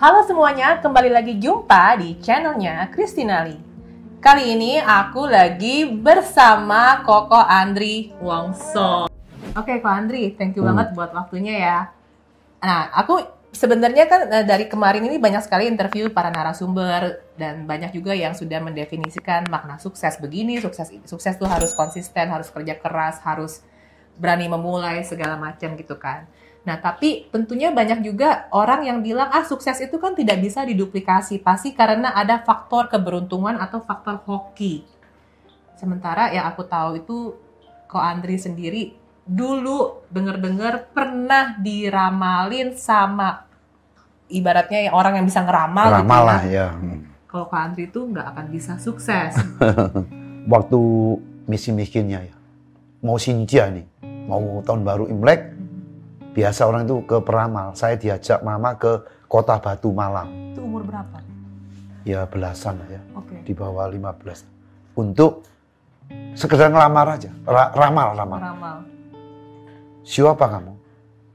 Halo semuanya, kembali lagi jumpa di channelnya Kristinali. Kali ini aku lagi bersama Koko Andri Wongso. Oke, Koko Andri, thank you Hmm. banget buat waktunya ya. Nah, aku sebenarnya kan eh, dari kemarin ini banyak sekali interview para narasumber dan banyak juga yang sudah mendefinisikan makna sukses begini, sukses sukses tuh harus konsisten, harus kerja keras, harus berani memulai segala macam gitu kan. Nah, tapi tentunya banyak juga orang yang bilang, ah sukses itu kan tidak bisa diduplikasi, pasti karena ada faktor keberuntungan atau faktor hoki. Sementara yang aku tahu itu, Ko Andri sendiri dulu denger-dengar pernah diramalin sama ibaratnya ya orang yang bisa ngeramal gitu Ramal ya. lah ya. Kalau Ko Andri itu nggak akan bisa sukses. Waktu miskin-miskinnya ya. Mau Sinja nih, mau tahun baru Imlek, biasa orang itu ke peramal. Saya diajak mama ke kota Batu Malang. itu umur berapa? Ya belasan ya, Oke. di bawah 15. Untuk sekedar ngelamar aja, Ra- ramal, ramal. Ngeramal. Sio apa kamu?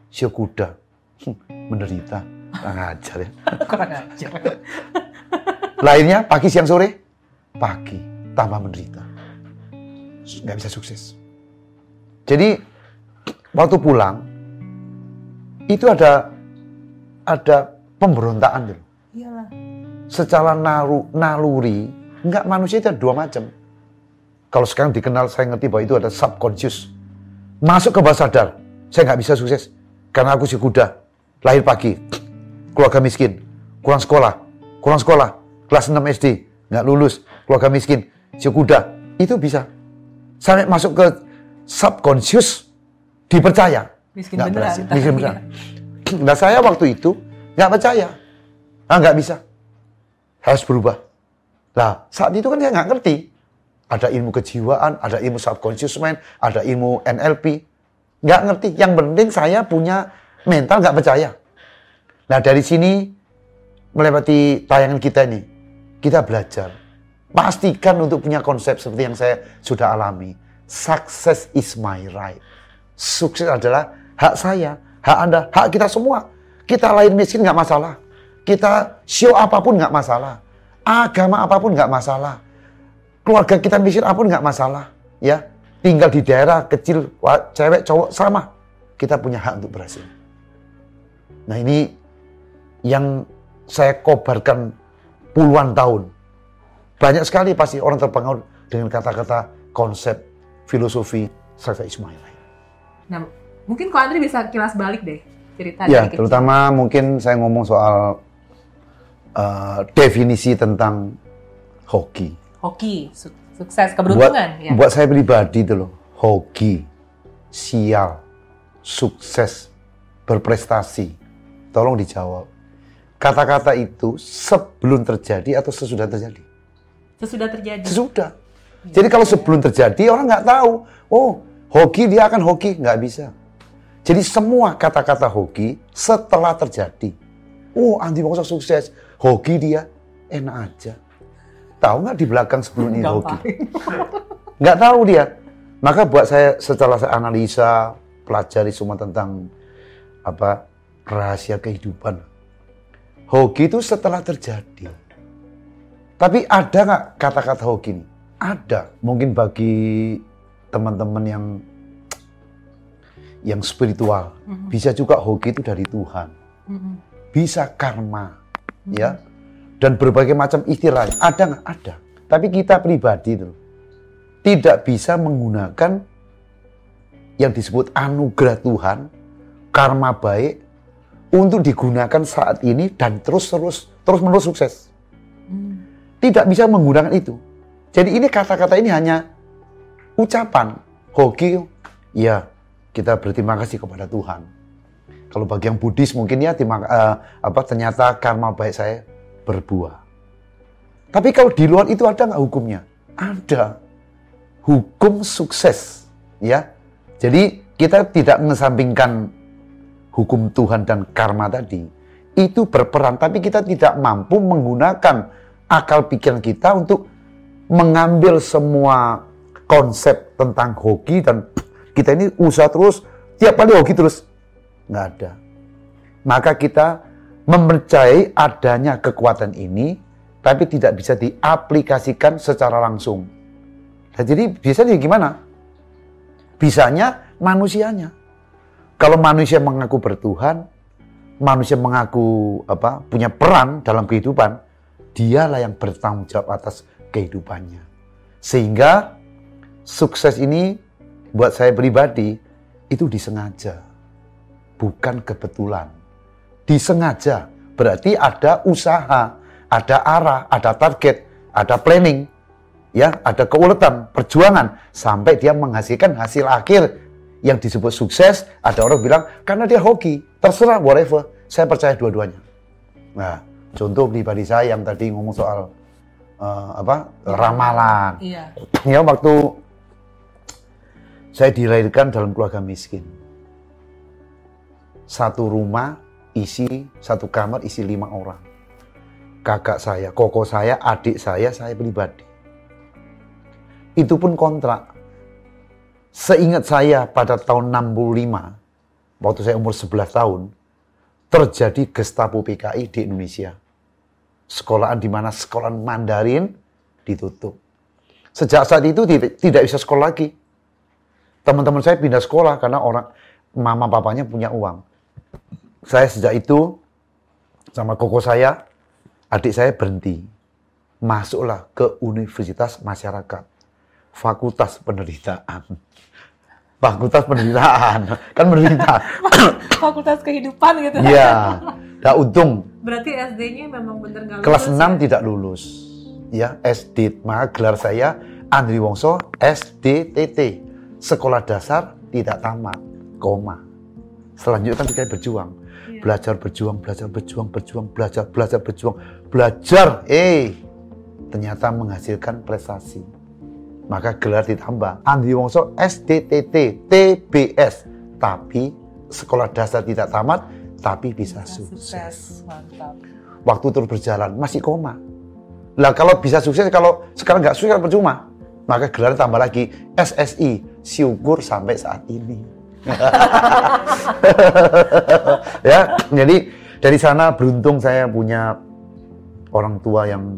Sio kuda. Hmm, Menderita. Kurang ajar ya. Kurang ajar. Lahirnya pagi, siang, sore? Pagi. Tambah menderita. Nggak bisa sukses. Jadi, waktu pulang, itu ada ada pemberontakan gitu. Iyalah. Secara naru, naluri, nggak manusia itu ada dua macam. Kalau sekarang dikenal, saya ngerti bahwa itu ada subconscious. Masuk ke bawah sadar, saya nggak bisa sukses. Karena aku si kuda, lahir pagi, keluarga miskin, kurang sekolah, kurang sekolah, kelas 6 SD, nggak lulus, keluarga miskin, si kuda, itu bisa. Sampai masuk ke subconscious, dipercaya. Miskin Nggak beneran. berhasil, miskin ya. beneran. Nah saya waktu itu nggak percaya, ah nggak bisa, harus berubah. Nah saat itu kan saya nggak ngerti, ada ilmu kejiwaan, ada ilmu subconscious mind, ada ilmu NLP, nggak ngerti. Yang penting saya punya mental nggak percaya. Nah dari sini melewati tayangan kita ini, kita belajar. Pastikan untuk punya konsep seperti yang saya sudah alami. Success is my right. Sukses adalah hak saya, hak Anda, hak kita semua. Kita lahir miskin nggak masalah. Kita show apa pun nggak masalah. Agama apa pun nggak masalah. Keluarga kita miskin apa pun nggak masalah. Ya, tinggal di daerah kecil, cewek, cowok sama. Kita punya hak untuk berhasil. Nah ini yang saya kobarkan puluhan tahun. Banyak sekali pasti orang terpengaruh dengan kata-kata konsep filosofi Safa Ismail. Nah, mungkin Ko Andri bisa kilas balik deh cerita Ya, dari kecil. terutama mungkin saya ngomong soal eh, definisi tentang hoki. hoki, su- sukses, keberuntungan ya. buat saya pribadi itu loh, hoki, sial, sukses, berprestasi. Tolong dijawab. Kata-kata itu sebelum terjadi atau sesudah terjadi? Sesudah terjadi. Sesudah. Jadi kalau sebelum terjadi orang nggak tahu, oh hoki dia akan hoki nggak bisa. Jadi semua kata-kata hoki setelah terjadi. Oh Andi Wongso sukses, hoki dia enak aja. Tahu nggak di belakang sebelum ini hoki? Nggak tahu dia. Maka buat saya setelah saya analisa, pelajari semua tentang apa rahasia kehidupan. Hoki itu setelah terjadi. Tapi ada nggak kata-kata hoki ini? Ada. Mungkin bagi teman-teman yang yang spiritual, Mhm. bisa juga hoki itu dari Tuhan. Mhm. Bisa karma, ya. Dan berbagai macam istilah. Ada nggak? Ada. Tapi kita pribadi itu tidak bisa menggunakan yang disebut anugerah Tuhan, karma baik untuk digunakan saat ini dan terus terus terus menerus sukses. Hmm. Tidak bisa menggunakan itu. Jadi ini kata-kata ini hanya ucapan hoki. Ya, kita berterima kasih kepada Tuhan. Kalau bagi yang Buddhis mungkin ya terima, eh, apa ternyata karma baik saya berbuah. Tapi kalau di luar itu ada nggak hukumnya? Ada. Hukum sukses, ya. Jadi kita tidak mengesampingkan hukum Tuhan dan karma tadi. Itu berperan, tapi kita tidak mampu menggunakan akal pikiran kita untuk mengambil semua konsep tentang hoki dan kita ini usaha terus, tiap kali hoki terus. Nggak ada. Maka kita mempercayai adanya kekuatan ini, tapi tidak bisa diaplikasikan secara langsung. Nah, jadi biasanya gimana? Bisanya manusianya. Kalau manusia mengaku bertuhan, manusia mengaku apa punya peran dalam kehidupan, dialah yang bertanggung jawab atas kehidupannya. Sehingga sukses ini buat saya pribadi itu disengaja, bukan kebetulan. Disengaja berarti ada usaha, ada arah, ada target, ada planning, ya, ada keuletan, perjuangan sampai dia menghasilkan hasil akhir yang disebut sukses. Ada orang bilang karena dia hoki, terserah whatever. Saya percaya dua-duanya. Nah, contoh pribadi saya yang tadi ngomong soal uh, apa ramalan. Iya. Ya waktu saya dilahirkan dalam keluarga miskin. Satu rumah isi satu kamar isi lima orang. Kakak saya, koko saya, adik saya, saya pribadi. Itu pun kontrak. Seingat saya pada tahun 65, waktu saya umur 11 tahun, terjadi Gestapo PKI di Indonesia. Sekolahan di mana sekolahan Mandarin ditutup. Sejak saat itu tidak bisa sekolah lagi. Teman-teman saya pindah sekolah karena orang mama papanya punya uang. Saya sejak itu sama koko saya, adik saya berhenti. Masuklah ke Universitas Masyarakat. Fakultas Penderitaan. Fakultas Penderitaan. Kan menderita. Fakultas Kehidupan gitu. Iya. Nah, untung. Berarti SD-nya memang bener nggak Kelas 6 ya? tidak lulus. Ya, SD. Maka gelar saya Andri Wongso SDTT. Sekolah dasar tidak tamat. Koma. Selanjutnya kan kita berjuang. Iya. Belajar berjuang, belajar berjuang, berjuang, belajar, belajar berjuang, belajar. Eh, ternyata menghasilkan prestasi. Maka gelar ditambah. Andri Wongso SDTT TBS. Tapi sekolah dasar tidak tamat, tapi bisa sukses. Sukses, mantap. Waktu terus berjalan, masih koma. Lah kalau bisa sukses, kalau sekarang nggak sukses percuma. Maka gelar tambah lagi SSI, syukur sampai saat ini. ya, jadi dari sana beruntung saya punya orang tua yang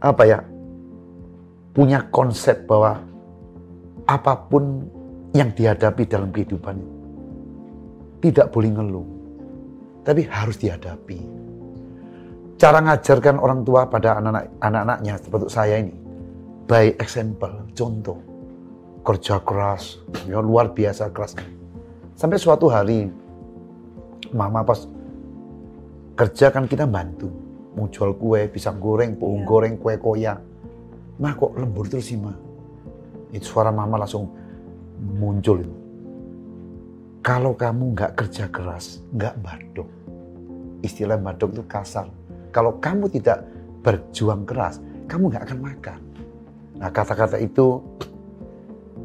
apa ya punya konsep bahwa apa pun yang dihadapi dalam kehidupan tidak boleh ngeluh, tapi harus dihadapi. Cara ngajarkan orang tua pada anak-anaknya seperti saya ini, by example, contoh, kerja keras, ya luar biasa keras. Sampai suatu hari, mama pas kerja kan kita bantu, mau jual kue, pisang goreng, pohon Iya. goreng, kue koya. Mah kok lembur terus sih mah? Itu suara mama langsung muncul itu. Kalau kamu nggak kerja keras, nggak badok. Istilah badok itu kasar. Kalau kamu tidak berjuang keras, kamu nggak akan makan. Nah kata-kata itu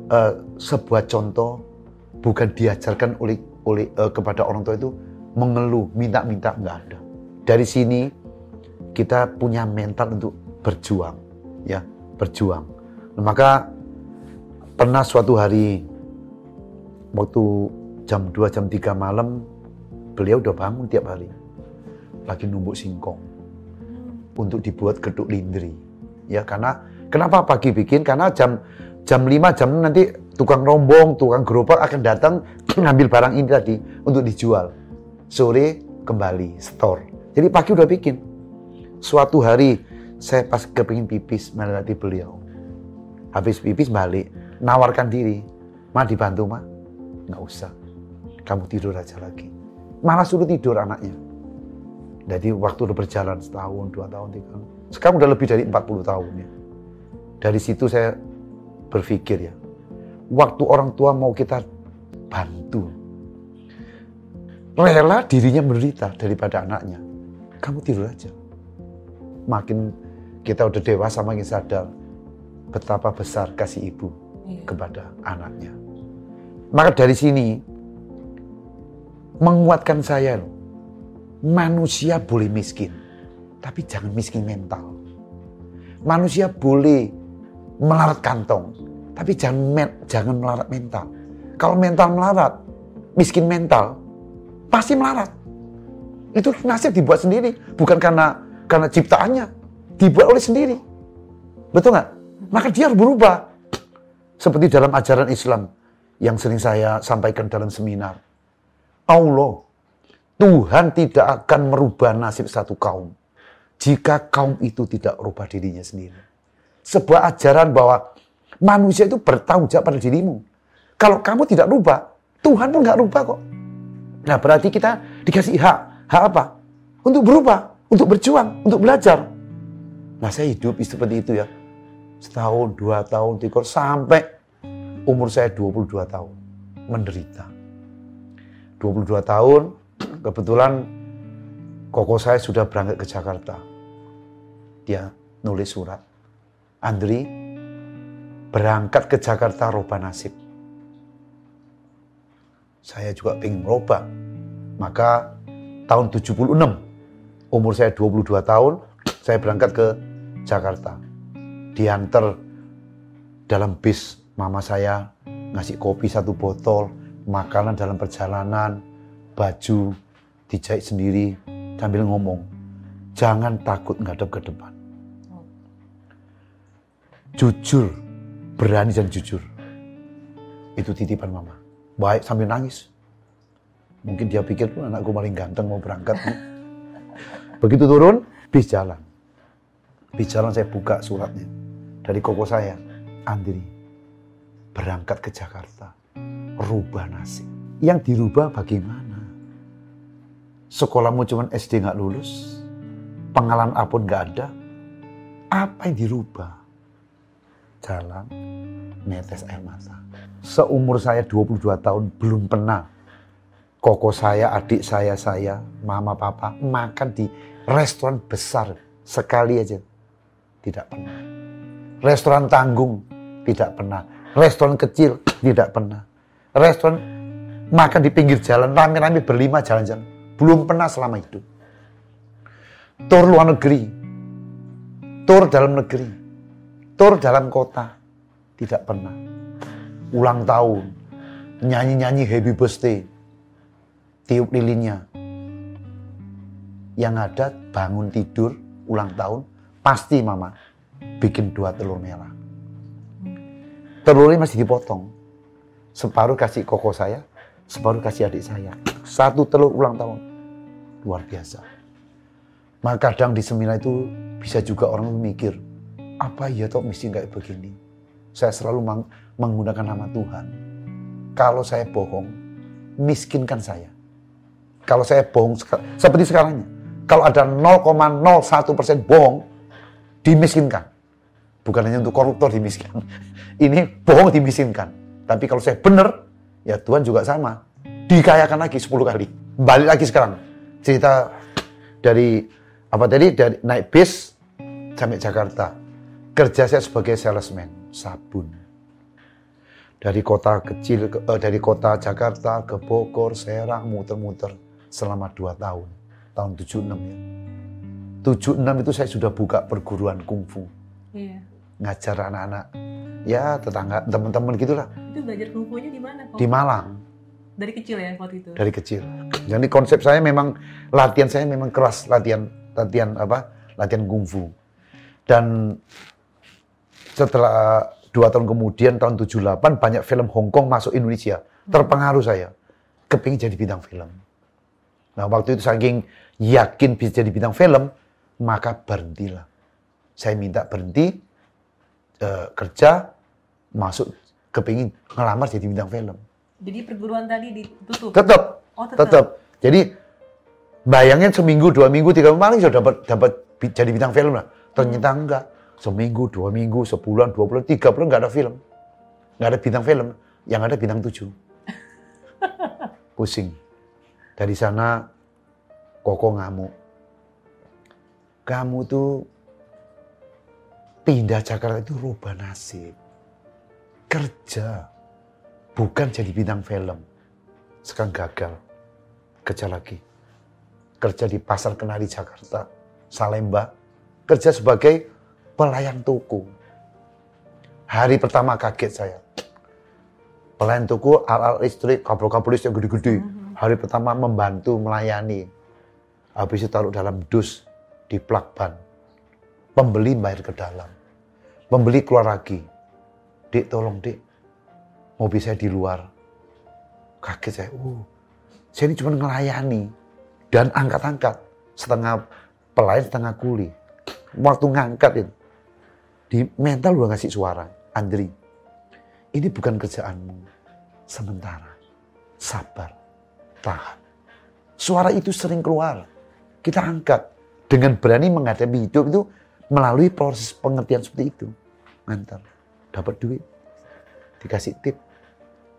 eh, sebuah contoh bukan diajarkan oleh oleh eh, kepada orang tua itu mengeluh, minta-minta nggak ada. Dari sini kita punya mental untuk berjuang, ya berjuang. Nah, maka pernah suatu hari waktu jam 2 jam 3 malam beliau udah bangun tiap hari lagi numbuk singkong untuk dibuat geduk lindri ya karena kenapa pagi bikin? Karena jam jam 5 jam 6 nanti tukang rombong tukang gerobak akan datang ngambil barang ini tadi untuk dijual. Sore kembali store. Jadi pagi udah bikin. Suatu hari saya pas kepingin pipis melewati beliau. Habis pipis balik nawarkan diri. Ma dibantu ma. Nggak usah. Kamu tidur aja lagi. Malah suruh tidur anaknya. Jadi waktu udah berjalan setahun dua tahun tiga tahun. Sekarang udah lebih dari 40 tahun ya dari situ saya berpikir ya waktu orang tua mau kita bantu rela dirinya menderita daripada anaknya kamu tidur aja makin kita udah dewasa makin sadar betapa besar kasih ibu Iya. kepada anaknya. Maka dari sini menguatkan saya loh. Manusia boleh miskin, tapi jangan miskin mental. Manusia boleh melarat kantong, tapi jangan men- jangan melarat mental. Kalau mental melarat, miskin mental, pasti melarat. Itu nasib dibuat sendiri, bukan karena karena ciptaannya, dibuat oleh sendiri. Betul nggak? Maka dia harus berubah. Seperti dalam ajaran Islam yang sering saya sampaikan dalam seminar. Allah, Tuhan tidak akan merubah nasib satu kaum jika kaum itu tidak merubah dirinya sendiri. Sebuah ajaran bahwa manusia itu bertanggung jawab pada dirimu. Kalau kamu tidak rubah, Tuhan pun nggak rubah kok. Nah berarti kita dikasih hak. Hak apa? Untuk berubah, untuk berjuang, untuk belajar. Nah saya hidup seperti itu ya. Setahun, dua tahun, tiga sampai umur saya 22 tahun. Menderita. 22 tahun, kebetulan koko saya sudah berangkat ke Jakarta. Dia nulis surat. Andri, berangkat ke Jakarta roba nasib saya juga ingin merubah. Maka tahun 76, umur saya 22 tahun, saya berangkat ke Jakarta. Diantar dalam bis mama saya ngasih kopi satu botol, makanan dalam perjalanan, baju dijahit sendiri sambil ngomong, jangan takut ngadep ke depan. Jujur, berani dan jujur. Itu titipan mama baik sambil nangis. Mungkin dia pikir pun anakku paling ganteng mau berangkat. Begitu turun, bis jalan. Bis jalan saya buka suratnya. Dari koko saya, Andri, berangkat ke Jakarta. Rubah nasib. Yang dirubah bagaimana? Sekolahmu cuma SD nggak lulus, pengalaman apa pun nggak ada. Apa yang dirubah? Jalan, netes air mata seumur saya 22 tahun belum pernah koko saya, adik saya, saya, mama, papa makan di restoran besar sekali aja. Tidak pernah. Restoran tanggung tidak pernah. Restoran kecil tidak pernah. Restoran makan di pinggir jalan rame-rame berlima jalan-jalan. Belum pernah selama itu. Tur luar negeri. Tur dalam negeri. Tur dalam kota. Tidak pernah ulang tahun, nyanyi-nyanyi happy birthday, tiup lilinnya. Yang ada bangun tidur, ulang tahun, pasti mama bikin dua telur merah. Telurnya masih dipotong. Separuh kasih koko saya, separuh kasih adik saya. Satu telur ulang tahun. Luar biasa. Maka kadang di seminar itu bisa juga orang mikir, apa ya toh mesti kayak begini. Saya selalu menggunakan nama Tuhan. Kalau saya bohong, miskinkan saya. Kalau saya bohong seperti sekarang, kalau ada 0,01 persen bohong, dimiskinkan. Bukan hanya untuk koruptor dimiskinkan. Ini bohong dimiskinkan. Tapi kalau saya benar, ya Tuhan juga sama. Dikayakan lagi 10 kali. Balik lagi sekarang. Cerita dari apa tadi dari naik bis sampai Jakarta. Kerja saya sebagai salesman sabun dari kota kecil ke, eh, dari kota Jakarta ke Bogor, Serang, muter-muter selama dua tahun. Tahun 76 ya. 76 itu saya sudah buka perguruan kungfu. Iya. Ngajar anak-anak. Ya, tetangga, teman-teman gitulah. Itu belajar kungfunya di mana? Di Malang. Dari kecil ya waktu itu? Dari kecil. Jadi konsep saya memang latihan saya memang keras latihan latihan apa? Latihan kungfu. Dan setelah dua tahun kemudian tahun 78 banyak film Hong Kong masuk Indonesia. Terpengaruh saya. Kepingin jadi bintang film. Nah waktu itu saking yakin bisa jadi bintang film, maka berhentilah. Saya minta berhenti uh, kerja, masuk kepingin ngelamar jadi bintang film. Jadi perguruan tadi ditutup? Tetap. Oh, tetap. tetap. Jadi bayangin seminggu, dua minggu, tiga minggu paling sudah dapat dapat jadi bintang film lah. Ternyata enggak Seminggu, dua minggu, sebulan, dua bulan, tiga bulan nggak ada film. Nggak ada bintang film. Yang ada bintang tujuh. Pusing. Dari sana, Koko ngamuk. Kamu tuh pindah Jakarta itu rubah nasib. Kerja. Bukan jadi bintang film. Sekarang gagal. Kerja lagi. Kerja di Pasar Kenari Jakarta. Salemba. Kerja sebagai pelayan toko. Hari pertama kaget saya. Pelayan toko, alat listrik, kabel-kabel listrik yang gede-gede. Mhm. Hari pertama membantu melayani. Habis itu taruh dalam dus di plak ban. Pembeli bayar ke dalam. Pembeli keluar lagi. Dik tolong dik, mobil saya di luar. Kaget saya, uh, saya ini cuma ngelayani. Dan angkat-angkat. Setengah pelayan, setengah kuli. Waktu ngangkat itu. Di mental udah ngasih suara. Andri, ini bukan kerjaanmu. Sementara. Sabar. Tahan. Suara itu sering keluar. Kita angkat. Dengan berani menghadapi hidup itu melalui proses pengertian seperti itu. Ngantar. Dapat duit. Dikasih tip.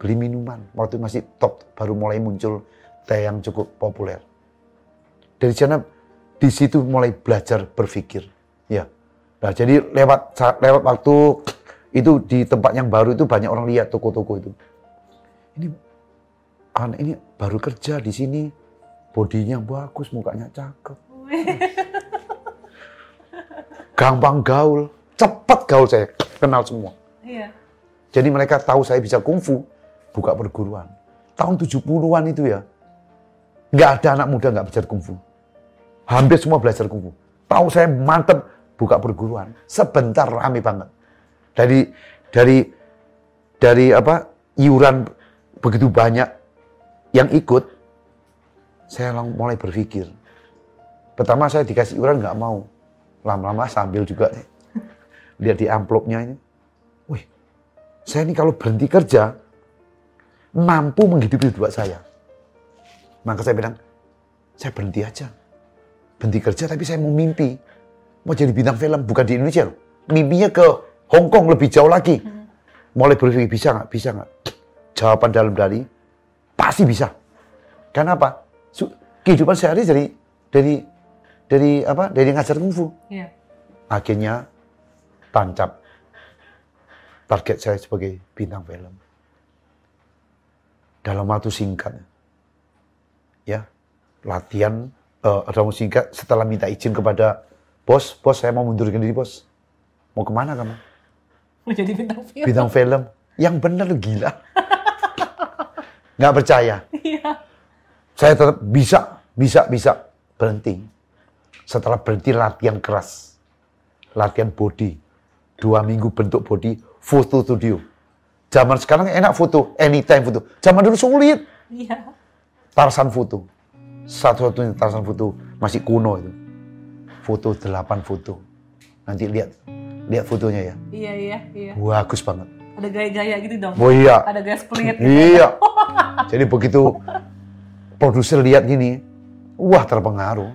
Beli minuman. Waktu masih top baru mulai muncul teh yang cukup populer. Dari sana di situ mulai belajar berpikir. Ya. Nah, jadi lewat lewat waktu itu di tempat yang baru itu banyak orang lihat toko-toko itu. Ini anak ini baru kerja di sini, bodinya bagus, mukanya cakep. Gampang gaul, cepat gaul saya, kenal semua. Iya. Jadi mereka tahu saya bisa kungfu, buka perguruan. Tahun 70-an itu ya, nggak ada anak muda nggak belajar kungfu. Hampir semua belajar kungfu. Tahu saya mantep, buka perguruan. Sebentar rame banget. Dari dari dari apa iuran begitu banyak yang ikut, saya lang- mulai berpikir. Pertama saya dikasih iuran nggak mau. Lama-lama sambil juga nih, lihat di amplopnya ini. Wih, saya ini kalau berhenti kerja, mampu menghidupi dua saya. Maka saya bilang, saya berhenti aja. Berhenti kerja tapi saya mau mimpi. Mau jadi bintang film, bukan di Indonesia loh. Mimpinya ke Hong Kong lebih jauh lagi. Mulai berpikir, bisa nggak? Bisa nggak? Jawaban dalam dari, pasti bisa. Karena apa? Kehidupan sehari dari dari dari apa? Dari ngajar kungfu. Iya. Akhirnya tancap target saya sebagai bintang film. Dalam waktu singkat, ya latihan eh, dalam waktu singkat setelah minta izin kepada bos, bos saya mau mundurkan diri bos. Mau ke mana kamu? Mau jadi bintang film. Bintang film. Yang bener lu gila. Nggak percaya. Iya. Saya tetap bisa, bisa, bisa berhenti. Setelah berhenti latihan keras, latihan body, dua minggu bentuk body, foto studio. Zaman sekarang enak foto, anytime foto. Zaman dulu sulit, Iya. tarsan foto. Satu-satunya tarsan foto masih kuno itu. Foto delapan foto. Nanti lihat, lihat fotonya ya. Iya, iya, iya. Bagus banget. Ada gaya-gaya gitu dong. Oh iya, Ada gaya split gitu. Iya. Jadi begitu produser lihat gini, wah terpengaruh.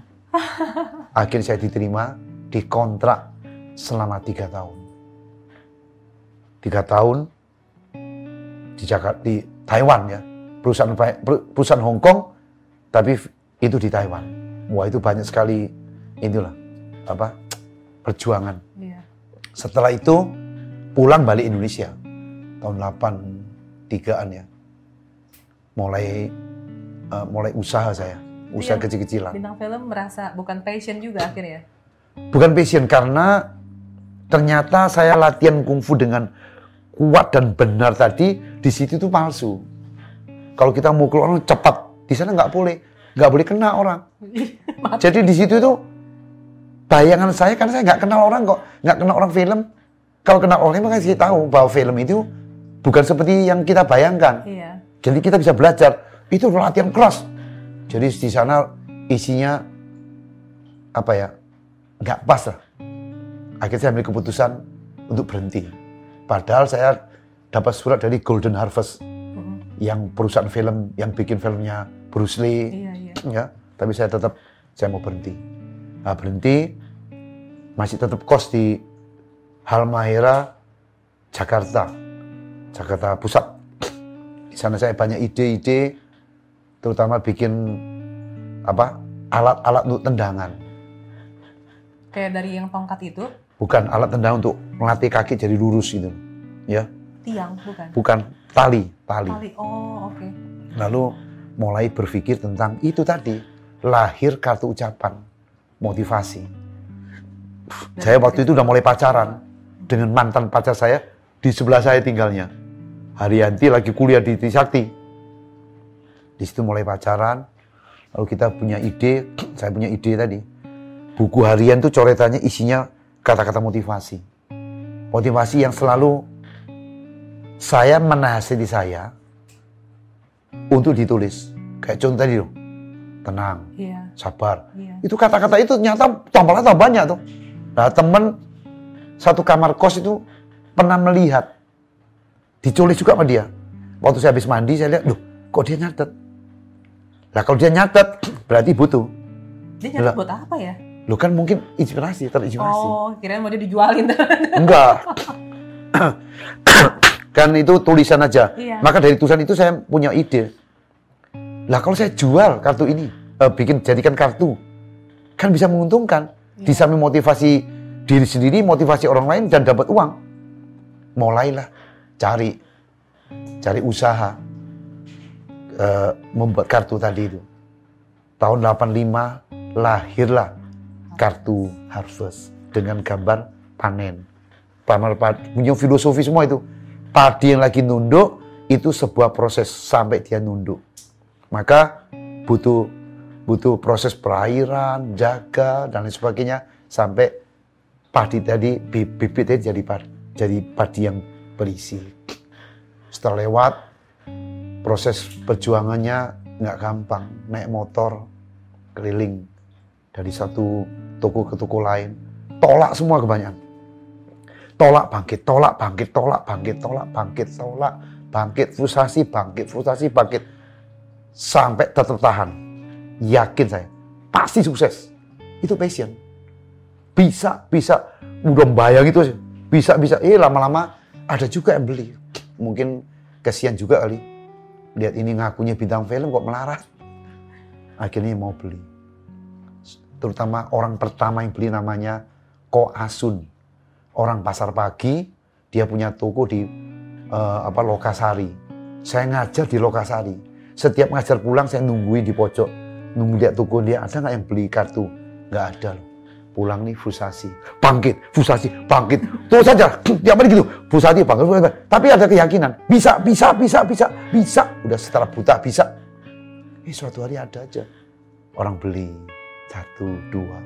Akhirnya saya diterima di kontrak selama tiga tahun. Tiga tahun di Jakarta, di Taiwan ya. Perusahaan perusahaan Hong Kong, tapi itu di Taiwan. Wah itu banyak sekali inilah apa perjuangan. Iya. Setelah itu pulang balik Indonesia tahun 83-an ya. Mulai eh, mulai usaha saya, usaha kecil-kecilan. Bintang film merasa bukan passion juga akhirnya. Bukan passion karena ternyata saya latihan kungfu dengan kuat dan benar tadi di situ itu palsu. Kalau kita mukul orang cepat, di sana nggak boleh, nggak boleh kena orang. Jadi di situ itu bayangan saya karena saya nggak kenal orang kok, nggak kenal orang film. Kalau kenal orang makanya saya tahu bahwa film itu bukan seperti yang kita bayangkan. Iya. Jadi kita bisa belajar. Itu latihan keras. Jadi di sana isinya apa ya? Nggak pas lah. Akhirnya saya ambil keputusan untuk berhenti. Padahal saya dapat surat dari Golden Harvest Mm-mm. yang perusahaan film yang bikin filmnya Bruce Lee Iya, iya. ya tapi saya tetap saya mau berhenti nah, berhenti. Masih tetap kos di Halmahera Jakarta. Jakarta Pusat. Di sana saya banyak ide-ide terutama bikin apa alat-alat untuk tendangan. Kayak dari yang tongkat itu, bukan alat tendangan untuk melatih kaki jadi lurus gitu ya. Tiang, bukan? bukan tali tali. Tali. Oh, oke. lalu mulai berpikir tentang itu tadi lahir kartu ucapan motivasi saya waktu itu udah mulai pacaran dengan mantan pacar saya di sebelah saya tinggalnya Haryanti lagi kuliah di Trisakti di situ mulai pacaran Kalau kita punya ide, saya punya ide tadi. Buku harian tuh coretannya isinya kata-kata motivasi. Motivasi yang selalu saya menasihati saya untuk ditulis. Kayak contoh tadi loh, tenang, Iya. sabar. Iya. Itu kata-kata itu nyata tambah tambah banyak tuh. Nah temen satu kamar kos itu pernah melihat, diculis juga sama dia. Waktu saya habis mandi saya lihat, loh kok dia nyatet? Nah kalau dia nyatet berarti butuh. Dia nyata Lah. buat apa ya? Lo kan mungkin inspirasi, terinspirasi. Oh, kirain mau dia dijualin. Enggak. kan itu tulisan aja. Iya. Maka dari tulisan itu saya punya ide. Lah kalau saya jual kartu ini, eh, bikin jadikan kartu, kan bisa menguntungkan. Iya. Di samping motivasi diri sendiri, motivasi orang lain dan dapat uang. Mulailah cari, cari usaha eh, membuat kartu tadi itu. Tahun 85 lahirlah kartu harvest dengan gambar panen. Pamer punya filosofi semua itu. Padi yang lagi nunduk itu sebuah proses sampai dia nunduk. Maka butuh butuh proses perairan, jaga dan lain sebagainya sampai padi tadi bi- bibit jadi padi, jadi padi yang berisi. Setelah lewat proses perjuangannya nggak gampang, naik motor keliling dari satu toko ke toko lain, tolak semua kebanyakan. Tolak bangkit, tolak bangkit, tolak bangkit, tolak bangkit, tolak bangkit, frustasi bangkit, frustasi bangkit. Sampai tetap tahan. Yakin saya, pasti sukses. Itu passion. Bisa, bisa. Udah bayang itu aja. Bisa, bisa. Eh lama-lama ada juga yang beli. Mungkin kesian juga kali. Lihat ini ngakunya bintang film kok melarat. Akhirnya mau beli. Terutama orang pertama yang beli namanya Ko Asun. Orang pasar pagi, dia punya toko di eh, apa Lokasari. Saya ngajar di Lokasari. Setiap ngajar pulang saya nungguin di pojok. Nunggu lihat toko dia, ada nggak yang beli kartu? Nggak ada loh. Pulang nih frustasi. Bangkit, frustasi, bangkit. Terus saja, tiap hari gitu. Frustasi, bangkit, frustasi. Tapi ada keyakinan. Bisa, bisa, bisa, bisa, bisa. Udah setelah buta, bisa. Eh suatu hari ada aja. Orang beli. Satu, dua.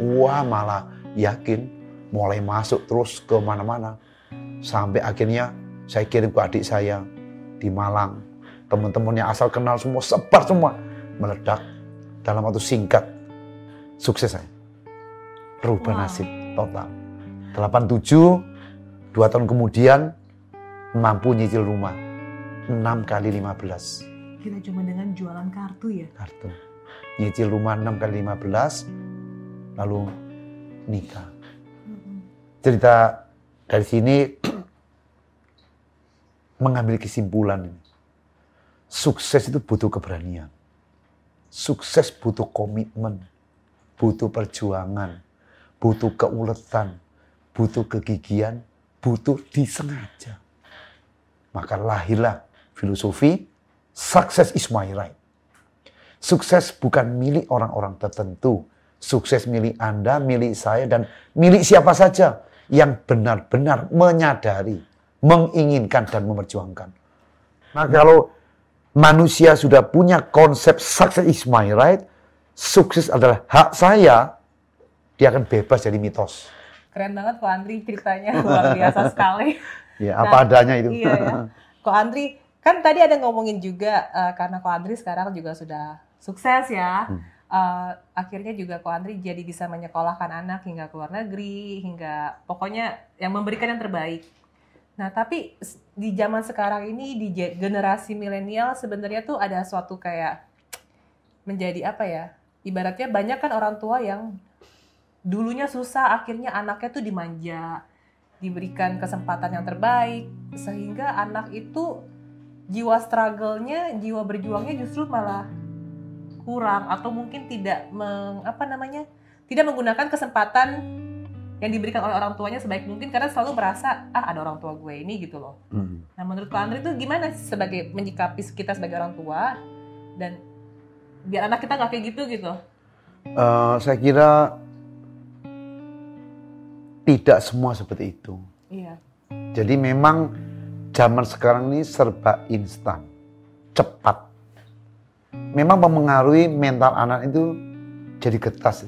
Wah malah yakin. Mulai masuk terus ke mana-mana. Sampai akhirnya saya kirim ke adik saya di Malang. Teman-temannya asal kenal semua, sebar semua. Meledak dalam waktu singkat. Sukses saya. Rubah Wow. nasib total. 87, dua tahun kemudian mampu nyicil rumah. 6 kali 15 Kita cuma dengan jualan kartu ya. kartu. Nyicil rumah 6 kali 15, lalu nikah. Cerita dari sini mengambil kesimpulan ini. Sukses itu butuh keberanian. Sukses butuh komitmen, butuh perjuangan, butuh keuletan, butuh kegigihan, butuh disengaja. Maka lahirlah filosofi success is my right. Sukses bukan milik orang-orang tertentu. Sukses milik Anda, milik saya, dan milik siapa saja yang benar-benar menyadari, menginginkan, dan memperjuangkan. Nah kalau manusia sudah punya konsep success is my right, sukses adalah hak saya, dia akan bebas dari mitos. Keren banget kok Andri ceritanya luar biasa sekali. Ya, apa adanya itu. Iya ya. Kok Andri kan tadi ada ngomongin juga eh, karena Kok Andri sekarang juga sudah sukses ya. Hmm. Eh, akhirnya juga Kok Andri jadi bisa menyekolahkan anak hingga ke luar negeri, hingga pokoknya yang memberikan yang terbaik. Nah, tapi di zaman sekarang ini di ge- generasi milenial sebenarnya tuh ada suatu kayak menjadi apa ya? Ibaratnya banyak kan orang tua yang dulunya susah, akhirnya anaknya tuh dimanja, diberikan kesempatan yang terbaik, sehingga anak itu jiwa struggle-nya, jiwa berjuangnya justru malah kurang atau mungkin tidak meng, apa namanya? tidak menggunakan kesempatan yang diberikan oleh orang tuanya sebaik mungkin karena selalu merasa ah ada orang tua gue ini gitu loh. Hmm. Nah menurut Pak Andri itu gimana sebagai menyikapi kita sebagai orang tua dan biar anak kita nggak kayak gitu gitu? Eh, saya kira tidak semua seperti itu. Iya. Jadi memang zaman sekarang ini serba instan, cepat. memang mempengaruhi mental anak itu jadi getas.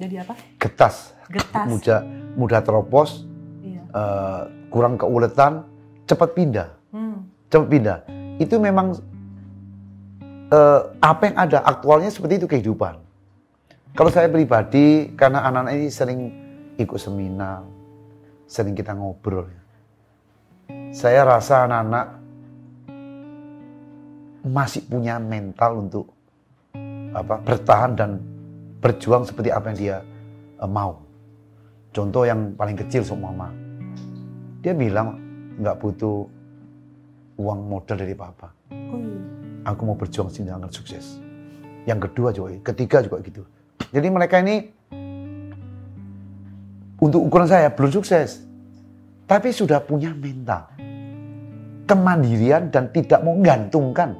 Jadi apa? Getas. Getas. Mudah mudah teropos, Iya. eh, kurang keuletan, cepat pindah. Hmm. Cepat pindah. Itu memang eh, apa yang ada aktualnya seperti itu kehidupan. Kalau saya pribadi, karena anak-anak ini sering ikut seminar, sering kita ngobrol. Saya rasa anak-anak masih punya mental untuk apa bertahan dan berjuang seperti apa yang dia eh, mau. Contoh yang paling kecil mama, dia bilang nggak butuh uang modal dari papa. Oh, iya. Aku mau berjuang sehingga akan sukses. Yang kedua juga, ketiga juga gitu. Jadi mereka ini untuk ukuran saya belum sukses, tapi sudah punya mental kemandirian dan tidak mau menggantungkan,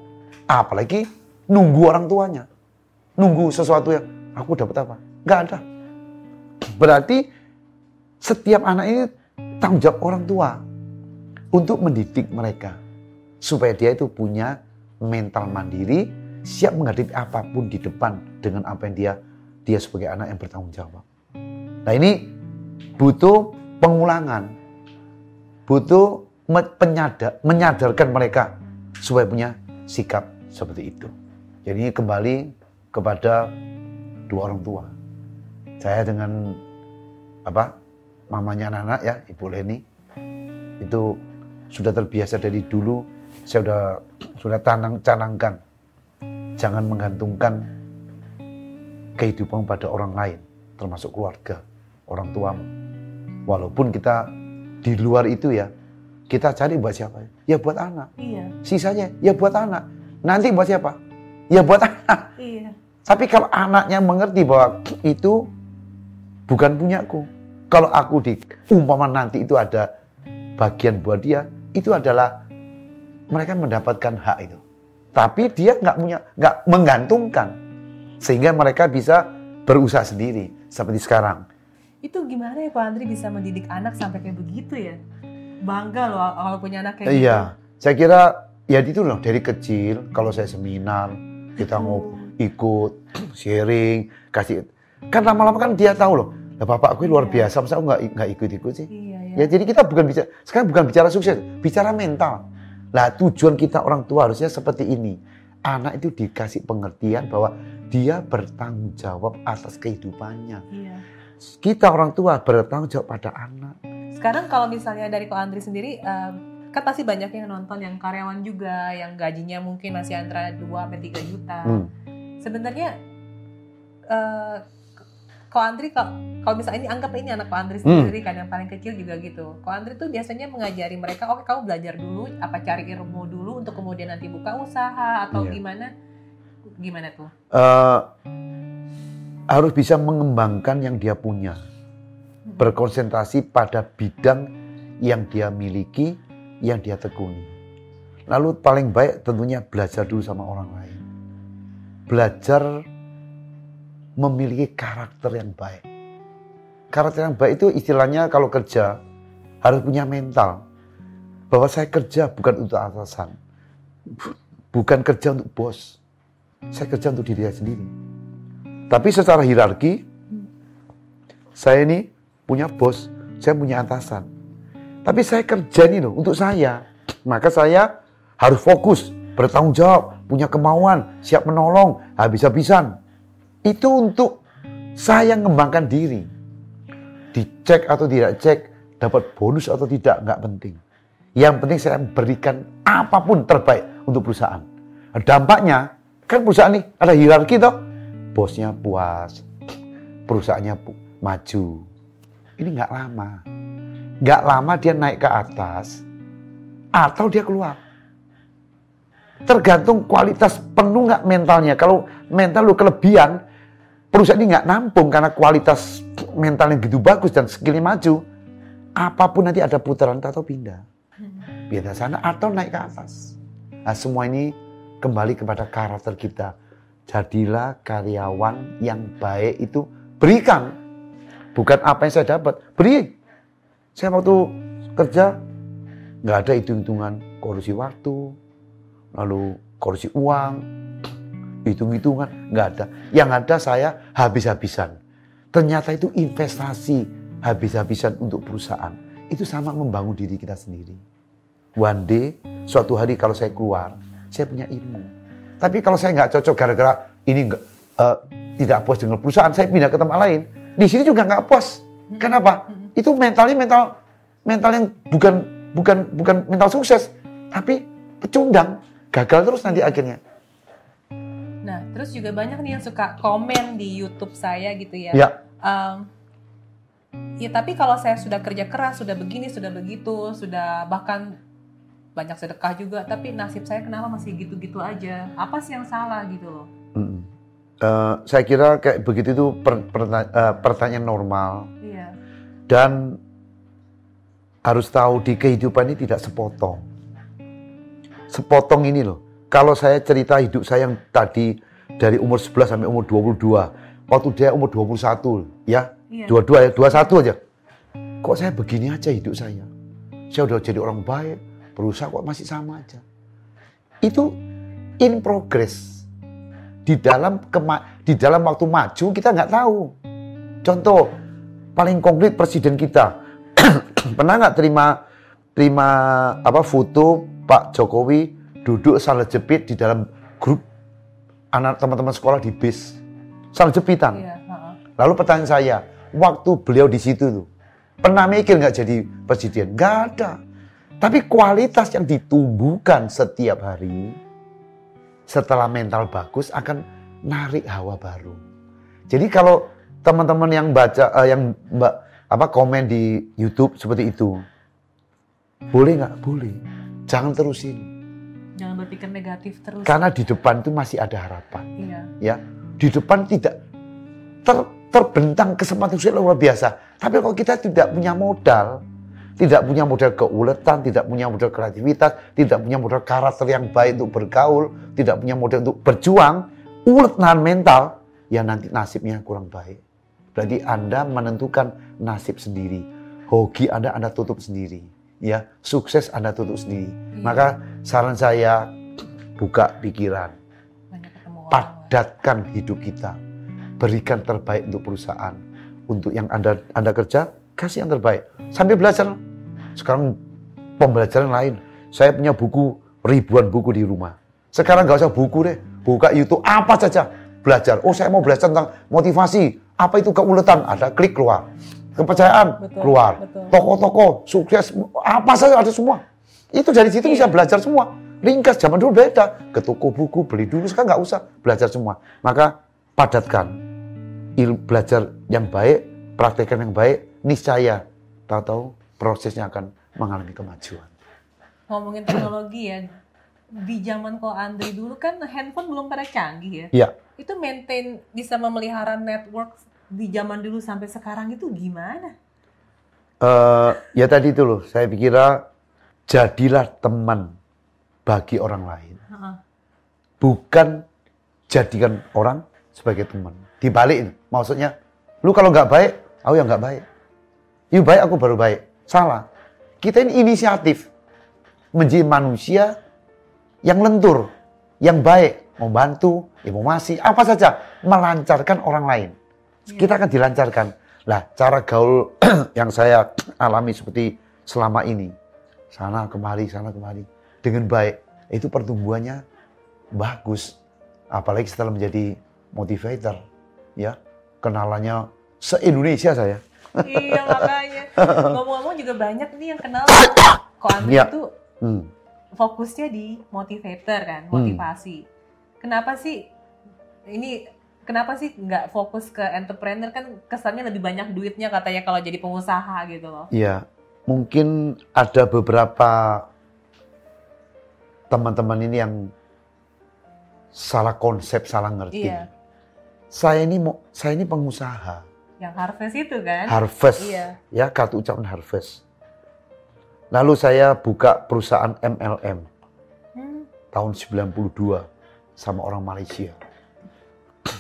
apalagi nunggu orang tuanya, nunggu sesuatu yang aku dapat apa, nggak ada. Berarti setiap anak ini tanggung jawab orang tua untuk mendidik mereka supaya dia itu punya mental mandiri, siap menghadapi apa pun di depan dengan apa yang dia dia sebagai anak yang bertanggung jawab. Nah ini butuh pengulangan, butuh penyadar, menyadarkan mereka supaya punya sikap seperti itu. Jadi kembali kepada dua orang tua. Saya dengan apa mamanya anak-anak ya Ibu Leni itu sudah terbiasa dari dulu. Saya sudah sudah tanang canangkan. Jangan menggantungkan kehidupan pada orang lain termasuk keluarga orang tuamu. Walaupun kita di luar itu ya kita cari buat siapa? Ya buat anak. Iya. sisanya ya buat anak. Nanti buat siapa? Ya buat anak. Iya. Tapi kalau anaknya mengerti bahwa itu bukan punyaku. Kalau aku di umpama nanti itu ada bagian buat dia, itu adalah mereka mendapatkan hak itu. Tapi dia nggak punya, nggak menggantungkan, sehingga mereka bisa berusaha sendiri seperti sekarang. Itu gimana ya Pak Andri bisa mendidik anak sampai kayak begitu ya? Bangga loh kalau punya anak kayak gitu. Iya, saya kira ya itu loh dari kecil kalau saya seminar kita ngobrol ikut sharing kasih kan lama-lama kan dia tahu loh lah bapak gue luar biasa masa aku nggak nggak ikut-ikut sih Iya, iya. ya jadi kita bukan bicara sekarang bukan bicara sukses bicara mental lah tujuan kita orang tua harusnya seperti ini anak itu dikasih pengertian bahwa dia bertanggung jawab atas kehidupannya Iya. kita orang tua bertanggung jawab pada anak Sekarang kalau misalnya dari Ko Andri sendiri, em, kan pasti banyak yang nonton yang karyawan juga, yang gajinya mungkin masih antara 2 sampai 3 juta. Hmm. Sebenarnya eh Ko Andri kalau kalau misalnya ini anggap ini anak Ko Andri sendiri kan yang paling kecil juga gitu. Ko Andri tuh biasanya mengajari mereka, oke kamu belajar dulu, apa cari ilmu dulu untuk kemudian nanti buka usaha atau Iya. gimana? Gimana tuh? eh, harus bisa mengembangkan yang dia punya berkonsentrasi pada bidang yang dia miliki, yang dia tekuni. Lalu paling baik tentunya belajar dulu sama orang lain. Belajar memiliki karakter yang baik. Karakter yang baik itu istilahnya kalau kerja harus punya mental. Bahwa saya kerja bukan untuk atasan. Bukan kerja untuk bos. Saya kerja untuk diri saya sendiri. Tapi secara hierarki, saya ini punya bos, saya punya atasan. Tapi saya kerja ini loh untuk saya. Maka saya harus fokus, bertanggung jawab, punya kemauan, siap menolong, habis-habisan. Itu untuk saya mengembangkan diri. Dicek atau tidak cek, dapat bonus atau tidak, nggak penting. Yang penting saya berikan apa pun terbaik untuk perusahaan. Dampaknya, kan perusahaan ini ada hierarki toh. Bosnya puas, perusahaannya pu- maju. Ini nggak lama. Nggak lama dia naik ke atas, atau dia keluar. Tergantung kualitas penuh nggak mentalnya. Kalau mental lu kelebihan, perusahaan ini nggak nampung karena kualitas mental yang gitu bagus dan skillnya maju. Apa pun nanti ada putaran atau pindah. Pindah sana atau naik ke atas. Nah semua ini kembali kepada karakter kita. Jadilah karyawan yang baik itu berikan. Bukan apa yang saya dapat, beri. Saya waktu kerja nggak ada hitung-hitungan korupsi waktu, lalu korupsi uang. hitung-hitungan, nggak ada. Yang ada saya habis-habisan. Ternyata itu investasi habis-habisan untuk perusahaan. Itu sama membangun diri kita sendiri. One day, suatu hari kalau saya keluar, saya punya ilmu. Tapi kalau saya nggak cocok gara-gara ini nggak uh, tidak puas dengan perusahaan, saya pindah ke tempat lain. Di sini juga nggak puas. Kenapa? Itu mentalnya mental mental yang bukan bukan bukan mental sukses, tapi pecundang, gagal terus nanti akhirnya. Nah, terus juga banyak nih yang suka komen di YouTube saya gitu ya. Ya. Um, ya tapi kalau saya sudah kerja keras, sudah begini, sudah begitu, sudah bahkan banyak sedekah juga, tapi nasib saya kenapa masih gitu-gitu aja? Apa sih yang salah gitu loh? Mm. Uh, saya kira kayak begitu itu per, pertanya, uh, pertanyaan normal. Iya. Dan harus tahu di kehidupan ini tidak sepotong. Sepotong ini loh. Kalau saya cerita hidup saya yang tadi dari umur 11 sampai umur 22, waktu dia umur 21, ya, Iya. dua-dua ya, 21 aja. Kok saya begini aja hidup saya? Saya udah jadi orang baik, berusaha kok masih sama aja. Itu in progress. Di dalam kema di dalam waktu maju kita nggak tahu. Contoh paling konkret presiden kita pernah nggak terima terima apa foto Pak Jokowi duduk salah jepit di dalam grup anak teman-teman sekolah di bis salah jepitan. Iya, heeh. Lalu pertanyaan saya, waktu beliau di situ tuh, pernah mikir nggak jadi presiden? Nggak ada. Tapi kualitas yang ditumbuhkan setiap hari, setelah mental bagus akan narik hawa baru. Jadi kalau teman-teman yang baca, eh, yang mbak apa komen di YouTube seperti itu, boleh nggak? Boleh. Jangan terusin. Jangan berpikir negatif terus. Karena di depan itu masih ada harapan. Iya. ya di depan tidak ter, terbentang kesempatan sosial luar biasa. Tapi kalau kita tidak punya modal, tidak punya modal keuletan, tidak punya modal kreativitas, tidak punya modal karakter yang baik untuk bergaul, tidak punya modal untuk berjuang, ulet nahan mental, ya nanti nasibnya kurang baik. Berarti Anda menentukan nasib sendiri. Hoki Anda Anda tutup sendiri. Ya, sukses Anda tutup sendiri. Iya. Maka saran saya buka pikiran, padatkan hidup kita. Berikan terbaik untuk perusahaan. Untuk yang Anda Anda kerja, kasih yang terbaik. Sambil belajar. Sekarang pembelajaran lain. Saya punya buku, ribuan buku di rumah. Sekarang nggak usah buku deh. Buka YouTube, apa saja. Belajar. Oh saya mau belajar tentang motivasi. Apa itu keuletan? Ada klik keluar. Kepercayaan Betul, keluar. Toko-toko, sukses, apa saja ada semua. Itu dari situ bisa Iya. belajar semua. Ringkas, zaman dulu beda. Ke toko buku, beli dulu. Sekarang nggak usah belajar semua. Maka padatkan. Il, belajar yang baik, praktekkan yang baik, niscaya. Tahu-tahu prosesnya akan mengalami kemajuan. Ngomongin teknologi ya. Di zaman ko Andri dulu kan handphone belum pada canggih ya. Iya. Itu maintain bisa memelihara network di zaman dulu sampai sekarang itu gimana? Eh, ya tadi itu loh, saya pikir jadilah teman bagi orang lain. Bukan jadikan orang sebagai teman. Dibalik ini, maksudnya, lu kalau nggak baik, aku yang nggak baik. You baik, aku baru baik. Salah. Kita ini inisiatif. Menjadi manusia yang lentur, yang baik, membantu, informasi, apa saja, melancarkan orang lain. Kita akan dilancarkan. Lah, cara gaul yang saya alami seperti selama ini, sana kemari, sana kemari, dengan baik, itu pertumbuhannya bagus. Apalagi setelah menjadi motivator, ya, kenalannya se-Indonesia saya. iya makanya. Ngomong-ngomong juga banyak nih yang kenal ko Andri Iya. itu Hmm. fokusnya di motivator kan, motivasi. Kenapa sih ini kenapa sih nggak fokus ke entrepreneur kan kesannya lebih banyak duitnya katanya kalau jadi pengusaha gitu loh. Iya, mungkin ada beberapa teman-teman ini yang salah konsep, salah ngerti. Iya. Saya ini mau, saya ini pengusaha, Yang harvest itu kan? harvest, Iya. ya kartu ucapan harvest. Lalu saya buka perusahaan MLM Hmm, tahun 92 sama orang Malaysia.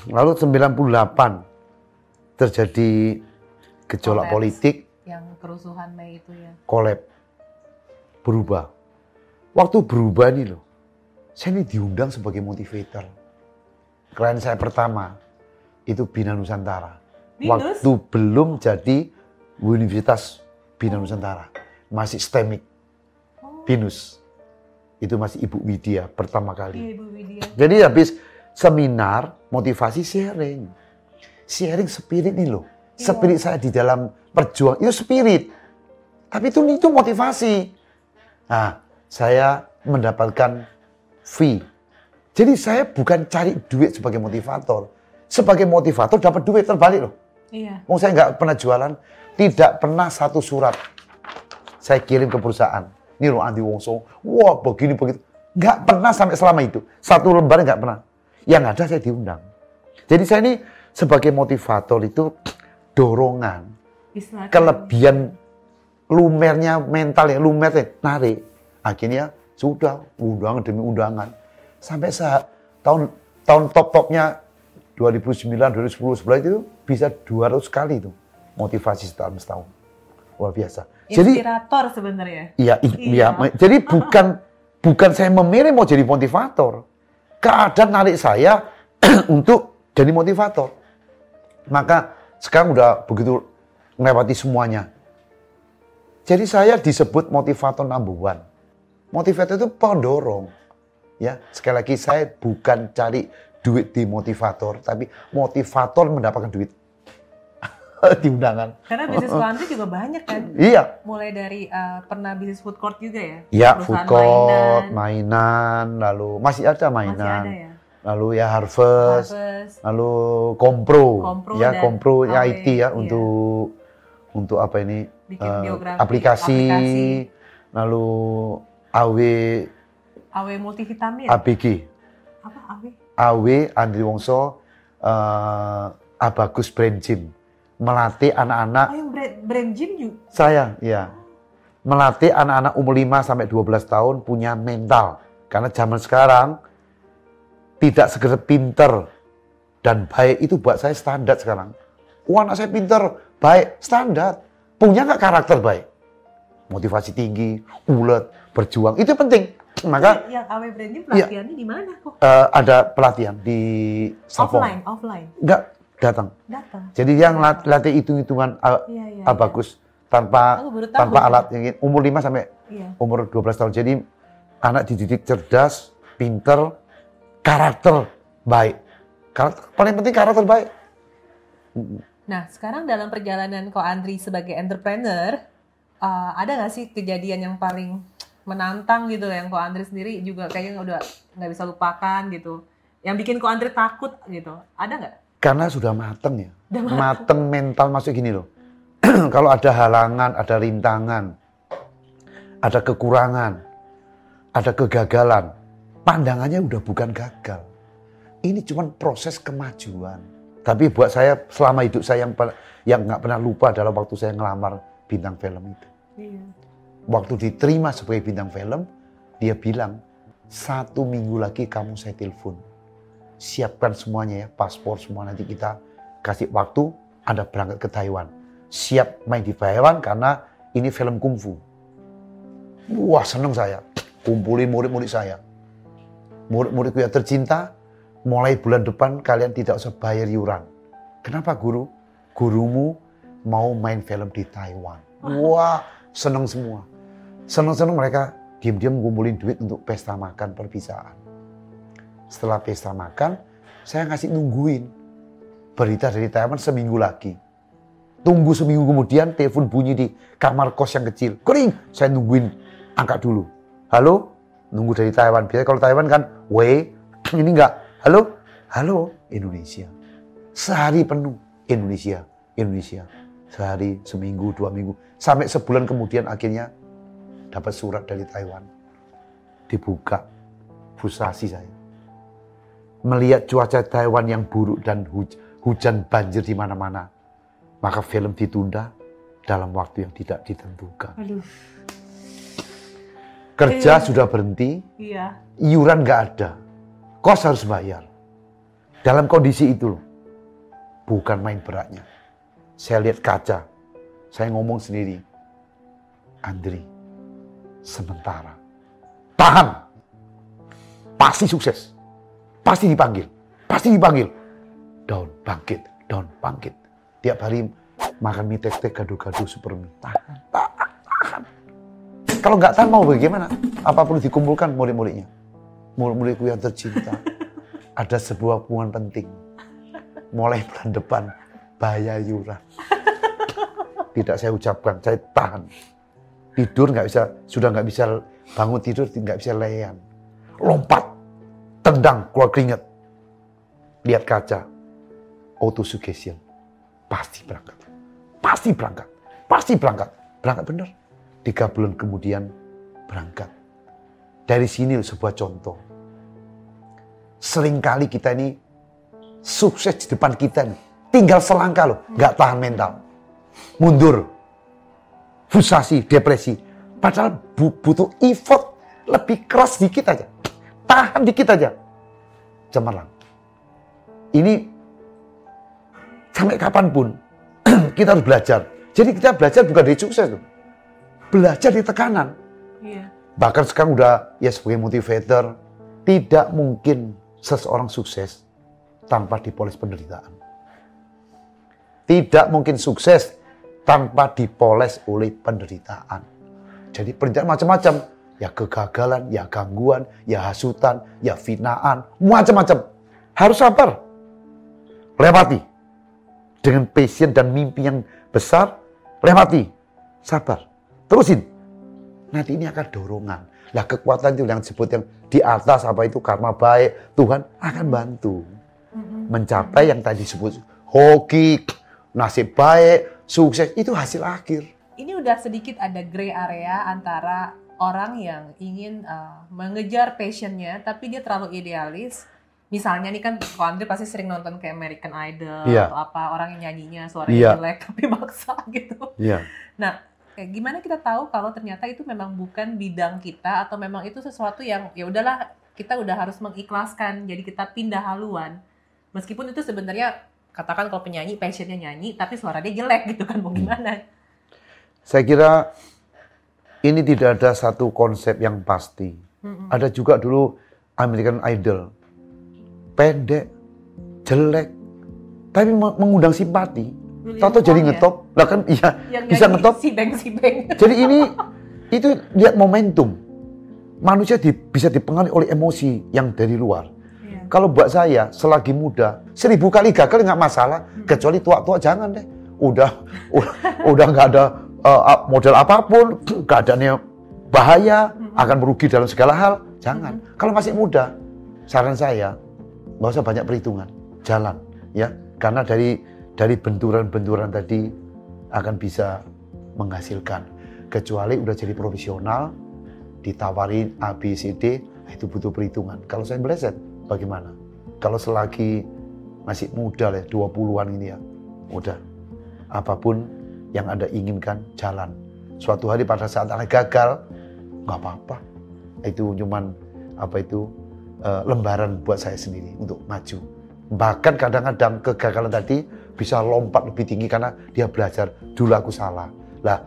Lalu 98 terjadi gejolak politik, yang kerusuhan Mei itu ya. collab, berubah. Waktu berubah nih loh, saya ini diundang sebagai motivator. klien saya pertama itu Bina Nusantara. Binus? Waktu belum jadi Universitas Bina Nusantara, masih STEMIC. Oh, Binus. Itu masih Ibu Widya pertama iya, kali. Ibu Widya. Jadi habis seminar motivasi sharing. Sharing spirit ini loh. Iya. Spirit saya di dalam perjuang itu spirit. Tapi itu itu motivasi. Nah, saya mendapatkan fee. Jadi saya bukan cari duit sebagai motivator. Sebagai motivator dapat duit terbalik loh. Iya. Mau saya nggak pernah jualan, tidak pernah satu surat saya kirim ke perusahaan. Ini loh Andi Wongso, wah begini begitu. Nggak pernah sampai selama itu. Satu lembar nggak pernah. Yang ada saya diundang. Jadi saya ini sebagai motivator itu dorongan, Istilahnya. kelebihan lumernya mental ya, lumernya narik. Akhirnya sudah undangan demi undangan. Sampai saat tahun tahun top-topnya 2009, 2010, 11 itu bisa 200 kali itu motivasi setahun setahun. Luar biasa. Jadi Inspirator sebenarnya. Iya, Iya. iya. Jadi bukan bukan saya memilih mau jadi motivator. Keadaan narik saya untuk jadi motivator. Maka sekarang udah begitu melewati semuanya. Jadi saya disebut motivator number. Motivator itu pendorong. Ya, sekali lagi saya bukan cari duit di motivator, tapi motivator mendapatkan duit di undangan. Karena bisnis country juga banyak kan. Iya, Mulai dari eh, pernah bisnis food court juga ya. Ya, Perusahaan food court, mainan. mainan, lalu masih ada mainan. Masih ada ya. Lalu ya harvest, Harvest. lalu kompro, Kompro ya dan kompro ya AW, IT ya iya. untuk untuk apa ini Bikin biografi, aplikasi, aplikasi. lalu AW AW multivitamin. ABG, Apa AW? AW Andri Wongso eh, Abagus Brain Gym melatih anak-anak Oh yang brand, brand gym juga. Saya, ya. Melatih anak-anak umur 5 sampai 12 tahun punya mental. Karena zaman sekarang tidak sekedar pinter dan baik itu buat saya standar sekarang. Wah, anak saya pinter, baik, standar. Punya nggak karakter baik? Motivasi tinggi, ulet, berjuang, itu penting. Maka yang AW brand gym Iya. pelatihannya di mana kok? eh, ada pelatihan di Serpong. Offline, offline. Nggak datang. Datang. Jadi yang lat- latih hitung-hitungan iya. ah, bagus tanpa tahu. tanpa alat yang umur 5 sampai Iya. umur 12 tahun. Jadi anak dididik cerdas, pinter, karakter baik. Karakter, paling penting karakter baik. Nah, sekarang dalam perjalanan Ko Andri sebagai entrepreneur, uh, ada nggak sih kejadian yang paling menantang gitu yang Ko Andri sendiri juga kayaknya udah nggak bisa lupakan gitu, yang bikin Ko Andri takut gitu, ada nggak? Karena sudah mateng ya. Udah Mateng mental masuk gini loh. Kalau ada halangan, ada rintangan, ada kekurangan, ada kegagalan, pandangannya udah bukan gagal. Ini cuma proses kemajuan. Tapi buat saya selama hidup saya yang yang nggak pernah lupa adalah waktu saya ngelamar bintang film itu. Iya. Waktu diterima sebagai bintang film, dia bilang satu minggu lagi kamu saya telepon. Siapkan semuanya ya, paspor semua nanti kita kasih waktu Anda berangkat ke Taiwan. Siap main di Taiwan karena ini film kungfu. Wah seneng saya, kumpulin murid-murid saya. Murid-muridku yang tercinta, mulai bulan depan kalian tidak usah bayar iuran. Kenapa guru? Gurumu mau main film di Taiwan. Wah, seneng semua. Seneng-seneng mereka diam-diam ngumpulin duit untuk pesta makan perpisahan. Setelah pesta makan, saya ngasih nungguin berita dari Taiwan seminggu lagi. Tunggu seminggu kemudian telepon bunyi di kamar kos yang kecil. Kering, saya nungguin angkat dulu. Halo, nunggu dari Taiwan. Biasanya kalau Taiwan kan, weh, ini enggak. Halo, halo, Indonesia. Sehari penuh, Indonesia, Indonesia. Sehari, seminggu, dua minggu. Sampai sebulan kemudian akhirnya dapat surat dari Taiwan. Dibuka, frustasi saya. Melihat cuaca Taiwan yang buruk dan huj- hujan banjir di mana-mana. Maka film ditunda dalam waktu yang tidak ditentukan. Aduh, Kerja Iya. sudah berhenti, iya. iuran nggak ada. Kos harus bayar. Dalam kondisi itu loh, bukan main beratnya. Saya lihat kaca, saya ngomong sendiri, Andri, sementara, tahan, pasti sukses, pasti dipanggil. pasti dipanggil. Down, bangkit, down, bangkit. Tiap hari makan mie tek-tek, gado-gado, super mie. Tahan, tahan, tahan. Kalau nggak tahan mau bagaimana? Apa perlu dikumpulkan murid-muridnya? Murid-muridku yang tercinta. Ada sebuah hubungan penting. Mulai bulan depan, bayar yuran. Tidak saya ucapkan, saya tahan. Tidur nggak bisa, sudah nggak bisa bangun tidur, nggak bisa leyan. Lompat, tendang, keluar keringat. Lihat kaca, auto suggestion. Pasti berangkat. Pasti berangkat. Pasti berangkat. Berangkat benar. Tiga bulan kemudian berangkat. Dari sini sebuah contoh. Seringkali kita ini sukses di depan kita nih. Tinggal selangkah loh, nggak tahan mental. Mundur. Frustasi, depresi. Padahal butuh effort lebih keras dikit aja. Tahan dikit aja. Cemerlang. Ini sampai kapan pun kita harus belajar. Jadi kita belajar bukan dari sukses tuh. Belajar di tekanan. Iya. Bahkan sekarang udah ya sebagai motivator, tidak mungkin seseorang sukses tanpa dipoles penderitaan. Tidak mungkin sukses tanpa dipoles oleh penderitaan. Jadi penderitaan macam-macam. Ya kegagalan, ya gangguan, ya hasutan, ya finaan, macam-macam. Harus sabar. Lewati. Dengan passion dan mimpi yang besar, lewati. Sabar. Terusin. Nanti ini akan dorongan. Lah kekuatan itu yang disebut yang di atas apa itu karma baik, Tuhan akan bantu. Mencapai yang tadi disebut hoki, nasib baik, sukses, itu hasil akhir. Ini udah sedikit ada gray area antara orang yang ingin uh, mengejar passionnya, tapi dia terlalu idealis, misalnya nih kan kalau Andre pasti sering nonton kayak American Idol yeah. atau apa orang yang nyanyinya suaranya yeah. jelek tapi maksa gitu. Yeah. Nah, kayak gimana kita tahu kalau ternyata itu memang bukan bidang kita atau memang itu sesuatu yang ya udahlah kita udah harus mengikhlaskan jadi kita pindah haluan. Meskipun itu sebenarnya katakan kalau penyanyi passionnya nyanyi tapi suara dia jelek gitu kan mau gimana? Saya kira ini tidak ada satu konsep yang pasti. -hmm. Ada juga dulu American Idol pendek, jelek, tapi mengundang simpati. Toto jadi ya? ngetop, lah kan iya yang bisa ngetop. Si beng, si beng. Jadi ini itu lihat momentum. Manusia di, bisa dipengaruhi oleh emosi yang dari luar. Ya. Kalau buat saya, selagi muda, seribu kali gagal nggak masalah. Kecuali tua-tua jangan deh. Udah, udah nggak ada uh, model apa pun, keadaannya bahaya, akan merugi dalam segala hal. Jangan. Kalau masih muda, saran saya, nggak usah banyak perhitungan, jalan ya. Karena dari dari benturan-benturan tadi akan bisa menghasilkan. Kecuali udah jadi profesional, ditawarin A, B, C, D, itu butuh perhitungan. Kalau saya meleset, bagaimana? Kalau selagi masih muda lah, 20-an ini ya, udah. Apa pun yang Anda inginkan, jalan. Suatu hari pada saat Anda gagal, nggak apa-apa. Itu cuman apa itu uh, lembaran buat saya sendiri untuk maju. Bahkan kadang-kadang kegagalan tadi bisa lompat lebih tinggi karena dia belajar dulu aku salah. Lah,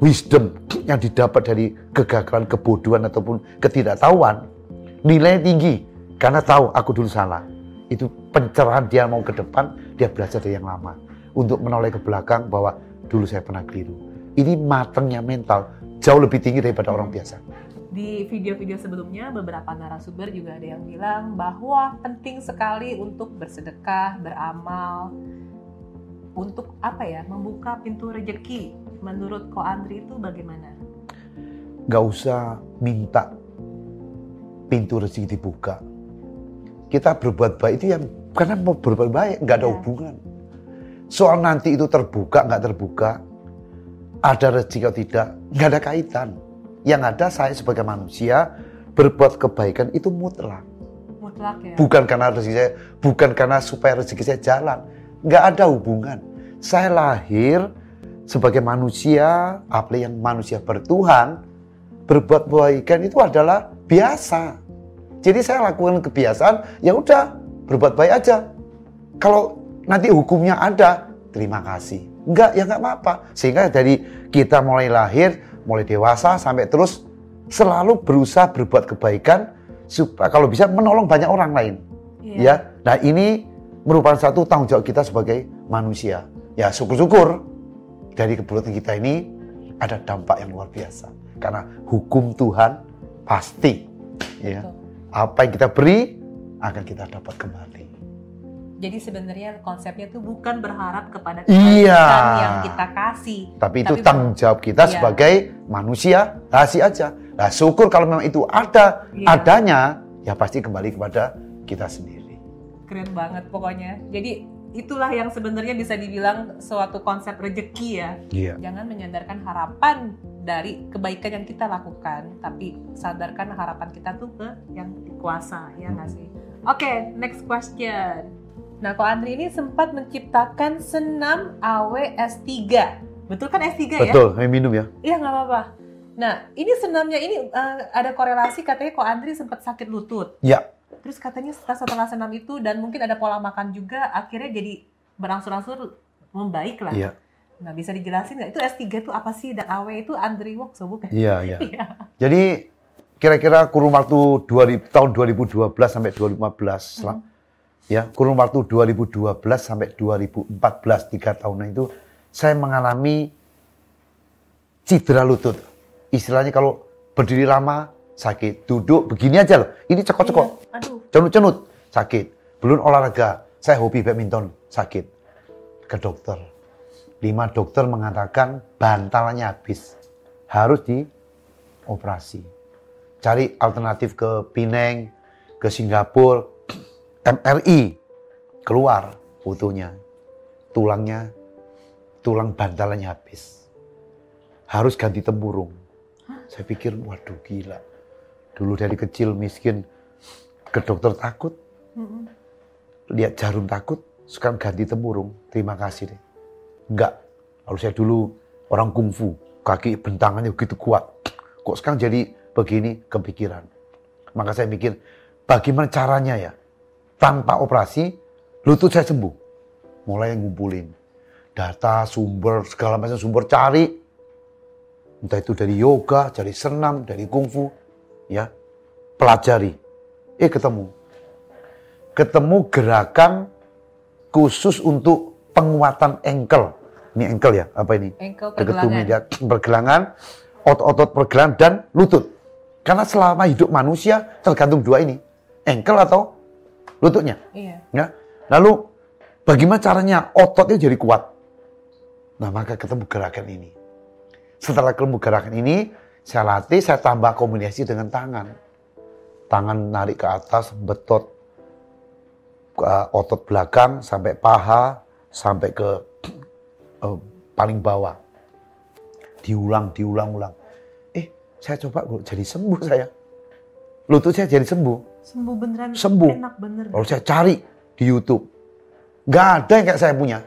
wisdom yang didapat dari kegagalan, kebodohan ataupun ketidaktahuan nilai tinggi karena tahu aku dulu salah. Itu pencerahan dia mau ke depan, dia belajar dari yang lama untuk menoleh ke belakang bahwa dulu saya pernah keliru. Ini matangnya mental jauh lebih tinggi daripada orang biasa di video-video sebelumnya beberapa narasumber juga ada yang bilang bahwa penting sekali untuk bersedekah, beramal, untuk apa ya, membuka pintu rejeki. Menurut Ko Andri itu bagaimana? Gak usah minta pintu rezeki dibuka. Kita berbuat baik itu yang karena mau berbuat baik, nggak ada ya. hubungan. Soal nanti itu terbuka nggak terbuka, ada rezeki atau tidak, nggak ada kaitan yang ada saya sebagai manusia berbuat kebaikan itu mutlak. Mutlak ya. Bukan karena rezeki saya, bukan karena supaya rezeki saya jalan. Nggak ada hubungan. Saya lahir sebagai manusia, apa yang manusia bertuhan, berbuat kebaikan itu adalah biasa. Jadi saya lakukan kebiasaan, ya udah berbuat baik aja. Kalau nanti hukumnya ada, terima kasih. Enggak, ya enggak apa-apa. Sehingga dari kita mulai lahir, mulai dewasa sampai terus selalu berusaha berbuat kebaikan supaya kalau bisa menolong banyak orang lain. Iya. Ya, nah ini merupakan satu tanggung jawab kita sebagai manusia. Ya syukur-syukur dari keburukan kita ini ada dampak yang luar biasa. Karena hukum Tuhan pasti, ya Betul. apa yang kita beri akan kita dapat kembali. Jadi sebenarnya konsepnya tuh bukan berharap kepada Iya. yang kita kasih. Tapi itu Tapi tanggung jawab kita Iya. sebagai manusia, kasih aja. Nah syukur kalau memang itu ada, Iya. adanya, ya pasti kembali kepada kita sendiri. Keren banget pokoknya. Jadi itulah yang sebenarnya bisa dibilang suatu konsep rejeki ya. Iya. Jangan menyandarkan harapan dari kebaikan yang kita lakukan, tapi sadarkan harapan kita tuh ke yang kuasa, ya nggak sih? Oke, next question. Nah, Ko Andri ini sempat menciptakan senam AW S3. Betul kan S3 ya? Betul, minum ya. Iya, nggak apa-apa. Nah, ini senamnya ini eh, ada korelasi katanya Ko Andri sempat sakit lutut. Ya, Terus katanya setelah, setelah senam itu dan mungkin ada pola makan juga, akhirnya jadi berangsur-angsur membaik lah. iya, Nah, bisa dijelasin nggak? Itu S3 itu apa sih? Dan AW itu Andri Wokso bukan? iya, iya. Iya. Jadi kira-kira kurun waktu 2000, tahun 2012 sampai 2015 lah. Ya, kurun waktu 2012 sampai 2014 tiga tahunan itu saya mengalami cedera lutut. Istilahnya kalau berdiri lama sakit, duduk begini aja loh. Ini cekok-cekok, Iya. Cenut-cenut sakit. Belum olahraga, saya hobi badminton sakit. Ke dokter. Lima dokter mengatakan bantalannya habis. Harus dioperasi. Cari alternatif ke Pineng, ke Singapura, MRI. Keluar fotonya. Tulangnya, tulang bantalannya habis. Harus ganti tempurung. Saya pikir, waduh gila. Dulu dari kecil miskin, ke dokter takut, lihat jarum takut, sekarang ganti tempurung. Terima kasih deh. Enggak. Lalu saya dulu orang kungfu, kaki bentangannya begitu kuat. Kok sekarang jadi begini kepikiran. Maka saya mikir, bagaimana caranya ya? Tanpa operasi, lutut saya sembuh. Mulai ngumpulin data, sumber, segala macam sumber cari. Entah itu dari yoga, dari senam, dari kungfu, ya. Pelajari. Eh ketemu ketemu gerakan khusus untuk penguatan engkel. Ini engkel ya, apa ini? Engkel Dekat pergelangan. ya, pergelangan, otot-otot pergelangan dan lutut. Karena selama hidup manusia tergantung dua ini, engkel atau lututnya. Iya. Ya. Lalu bagaimana caranya ototnya jadi kuat? Nah maka ketemu gerakan ini. Setelah ketemu gerakan ini, saya latih, saya tambah kombinasi dengan tangan. Tangan narik ke atas, betot otot belakang sampai paha, sampai ke eh, paling bawah. Diulang, diulang, ulang. Eh, saya coba jadi sembuh saya. Lutut saya jadi sembuh. Sembuh beneran. Sembuh. Enak bener. Lalu saya cari di YouTube. Nggak ada yang kayak saya punya.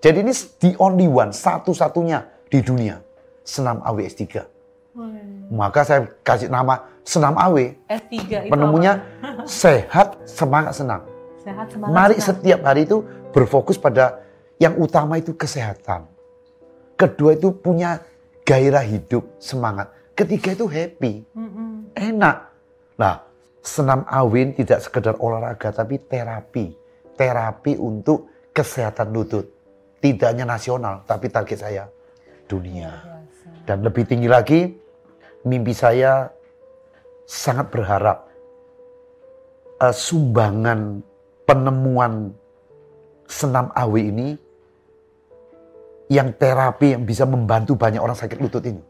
Jadi ini the only one, satu-satunya di dunia. Senam AWS 3. Wih. Maka saya kasih nama Senam AW. S3 itu Penemunya sehat, semangat, senang. sehat semangat. Mari senang. setiap hari itu berfokus pada yang utama itu kesehatan. Kedua itu punya gairah hidup, semangat. Ketiga itu happy, Mm-mm. enak. Nah, senam awin tidak sekedar olahraga tapi terapi. Terapi untuk kesehatan lutut. Tidak hanya nasional, tapi target saya dunia. Dan lebih tinggi lagi, mimpi saya sangat berharap eh, sumbangan penemuan senam awi ini yang terapi yang bisa membantu banyak orang sakit lutut ini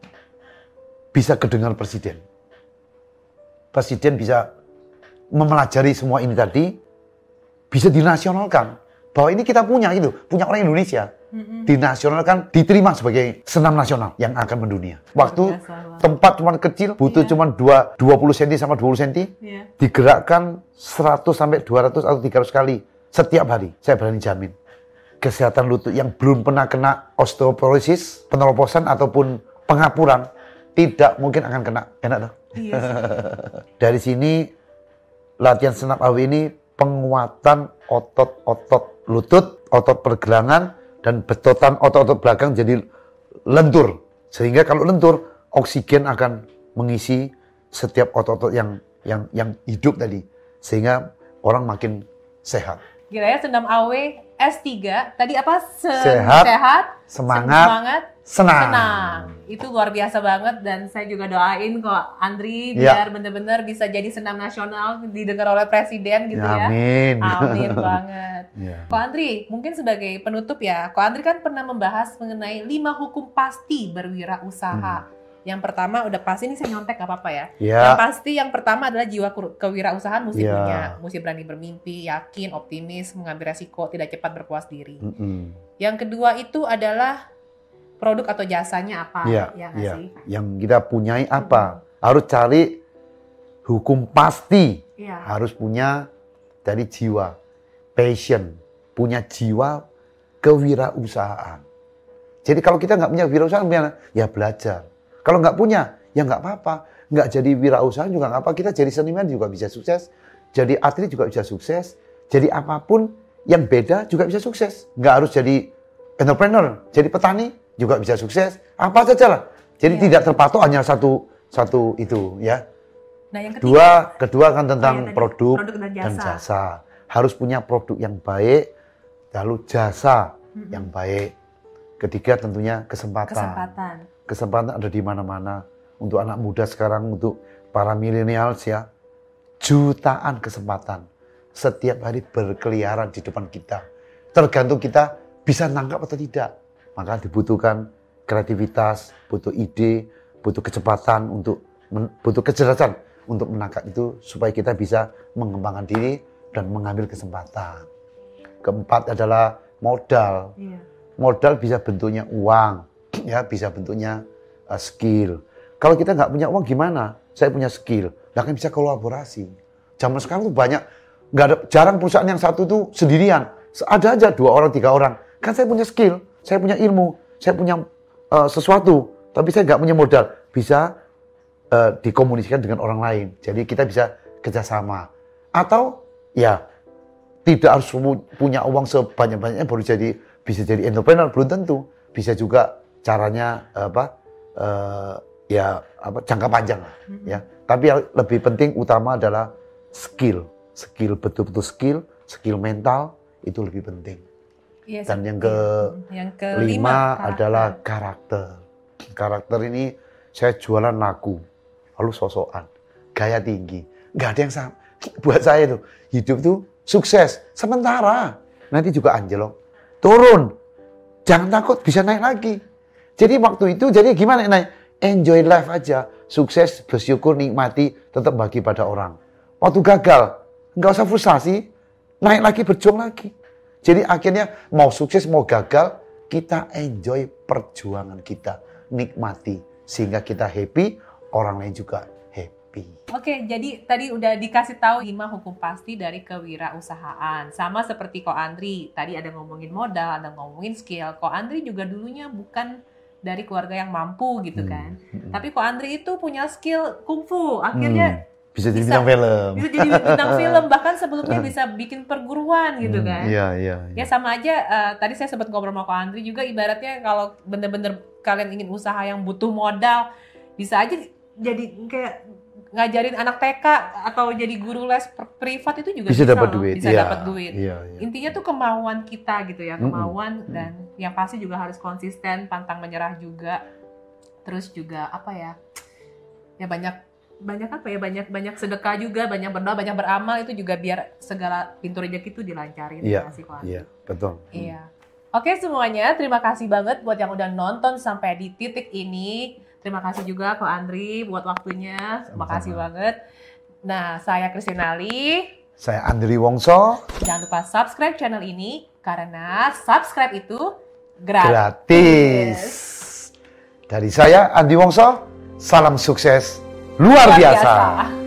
bisa kedengar presiden. Presiden bisa memelajari semua ini tadi, bisa dinasionalkan. Bahwa ini kita punya gitu, punya orang Indonesia. Mm-mm. Dinasionalkan, diterima sebagai senam nasional yang akan mendunia. Waktu biasa, tempat cuma kecil, butuh Iya. cuma dua- 20 cm sama 20 cm, Iya. digerakkan 100 sampai 200 atau 300 kali setiap hari. Saya berani jamin. Kesehatan lutut yang belum pernah kena osteoporosis, peneroposan ataupun pengapuran tidak mungkin akan kena. Enak dong. Iya sih. Dari sini latihan senam AW ini penguatan otot-otot lutut, otot pergelangan dan betotan otot-otot belakang jadi lentur. Sehingga kalau lentur, oksigen akan mengisi setiap otot-otot yang yang yang hidup tadi. Sehingga orang makin sehat. Gila ya senam AW S3 tadi apa Se- Sehat, sehat Semangat, semangat senang. senang. Itu luar biasa banget dan saya juga doain kok Andri Ya. biar bener-bener bisa jadi senam nasional didengar oleh presiden gitu ya. Amin. Amin banget. Ya. Ko Andri, mungkin sebagai penutup ya, Ko Andri kan pernah membahas mengenai lima hukum pasti berwirausaha. Yang pertama udah pasti ini saya nyontek gak apa-apa ya. Yang Ya, pasti yang pertama adalah jiwa kewirausahaan mesti Ya. punya, mesti berani bermimpi, yakin, optimis, mengambil resiko, tidak cepat berpuas diri. Mm-mm. Yang kedua itu adalah produk atau jasanya apa, Iya, ya nggak iya. sih? yang kita punyai apa? Harus cari hukum pasti. Iya. Harus punya dari jiwa, passion, punya jiwa kewirausahaan. Jadi kalau kita nggak punya wirausahaan, gimana? ya belajar. Kalau nggak punya, ya nggak apa-apa. Nggak jadi wirausahaan juga nggak apa. Kita jadi seniman juga bisa sukses. Jadi atlet juga bisa sukses. Jadi apa pun yang beda juga bisa sukses. Nggak harus jadi entrepreneur, jadi petani juga bisa sukses. Apa saja lah. Jadi Iya. tidak terpatok hanya satu satu itu ya. Nah yang ketiga, Dua, kedua kan tentang Oh, iya produk, produk dan dan jasa. jasa. Harus punya produk yang baik, lalu jasa Mm-mm. yang baik. Ketiga tentunya kesempatan. kesempatan. Kesempatan ada di mana-mana. Untuk anak muda sekarang, untuk para milenials ya, jutaan kesempatan. Setiap hari berkeliaran di depan kita. Tergantung kita bisa nangkap atau tidak. Maka dibutuhkan kreativitas, butuh ide, butuh kecepatan untuk butuh kecerdasan untuk menangkap itu supaya kita bisa mengembangkan diri dan mengambil kesempatan. Keempat adalah modal. Iya. Modal bisa bentuknya uang, ya bisa bentuknya uh, skill. Kalau kita nggak punya uang gimana? Saya punya skill, nggak akan bisa kolaborasi. Zaman sekarang tuh banyak, nggak ada jarang perusahaan yang satu tuh sendirian. Ada aja dua orang, tiga orang. Kan saya punya skill, saya punya ilmu, saya punya uh, sesuatu, tapi saya nggak punya modal. Bisa uh, dikomunikasikan dengan orang lain. Jadi kita bisa kerjasama. Atau ya tidak harus pu- punya uang sebanyak-banyaknya baru jadi bisa jadi entrepreneur belum tentu bisa juga caranya apa eh, ya apa jangka panjang lah Mm-mm. ya. Tapi yang lebih penting utama adalah skill. Skill betul-betul skill skill mental itu lebih penting. Iya, dan yang ke yang lima kelima karakter. adalah karakter. Karakter ini saya jualan laku lalu sosokan. Gaya tinggi. Nggak ada yang sama. Buat saya tuh hidup tuh sukses. Sementara nanti juga anjlok. Turun. Jangan takut bisa naik lagi jadi waktu itu jadi gimana naik? Enjoy life aja. Sukses bersyukur nikmati tetap bagi pada orang. Waktu gagal nggak usah frustasi. Naik lagi berjuang lagi. Jadi akhirnya mau sukses mau gagal kita enjoy perjuangan kita. Nikmati sehingga kita happy orang lain juga happy. Oke, jadi tadi udah dikasih tahu lima hukum pasti dari kewirausahaan. Sama seperti Ko Andri, tadi ada ngomongin modal, ada ngomongin skill. Ko Andri juga dulunya bukan dari keluarga yang mampu gitu Hmm, kan. hmm. Tapi Ko Andri itu punya skill kungfu. Akhirnya Hmm, bisa jadi bintang film bisa jadi bintang film, bahkan sebelumnya bisa bikin perguruan gitu Hmm, kan. iya iya iya. Ya sama aja, eh, tadi saya sempat ngobrol sama Ko Andri juga ibaratnya kalau bener-bener kalian ingin usaha yang butuh modal, bisa aja jadi kayak ngajarin anak TK atau jadi guru les privat itu juga bisa dapat loh, duit bisa iya. dapat duit. iya, iya. Intinya tuh kemauan kita gitu ya, kemauan Mm. dan yang pasti juga harus konsisten, pantang menyerah juga. Terus juga apa ya? Ya banyak banyak apa ya? Banyak banyak sedekah juga, banyak berdoa, banyak beramal itu juga biar segala pintu rezeki itu dilancarin. Iya, Andri. iya betul Iya. Oke semuanya, terima kasih banget buat yang udah nonton sampai di titik ini. Terima kasih juga ke Andri buat waktunya. Terima kasih banget. Nah, saya Kristinali. saya Andri Wongso Jangan lupa subscribe channel ini karena subscribe itu gratis. gratis dari saya Andi Wongso salam sukses luar, Luar biasa. biasa.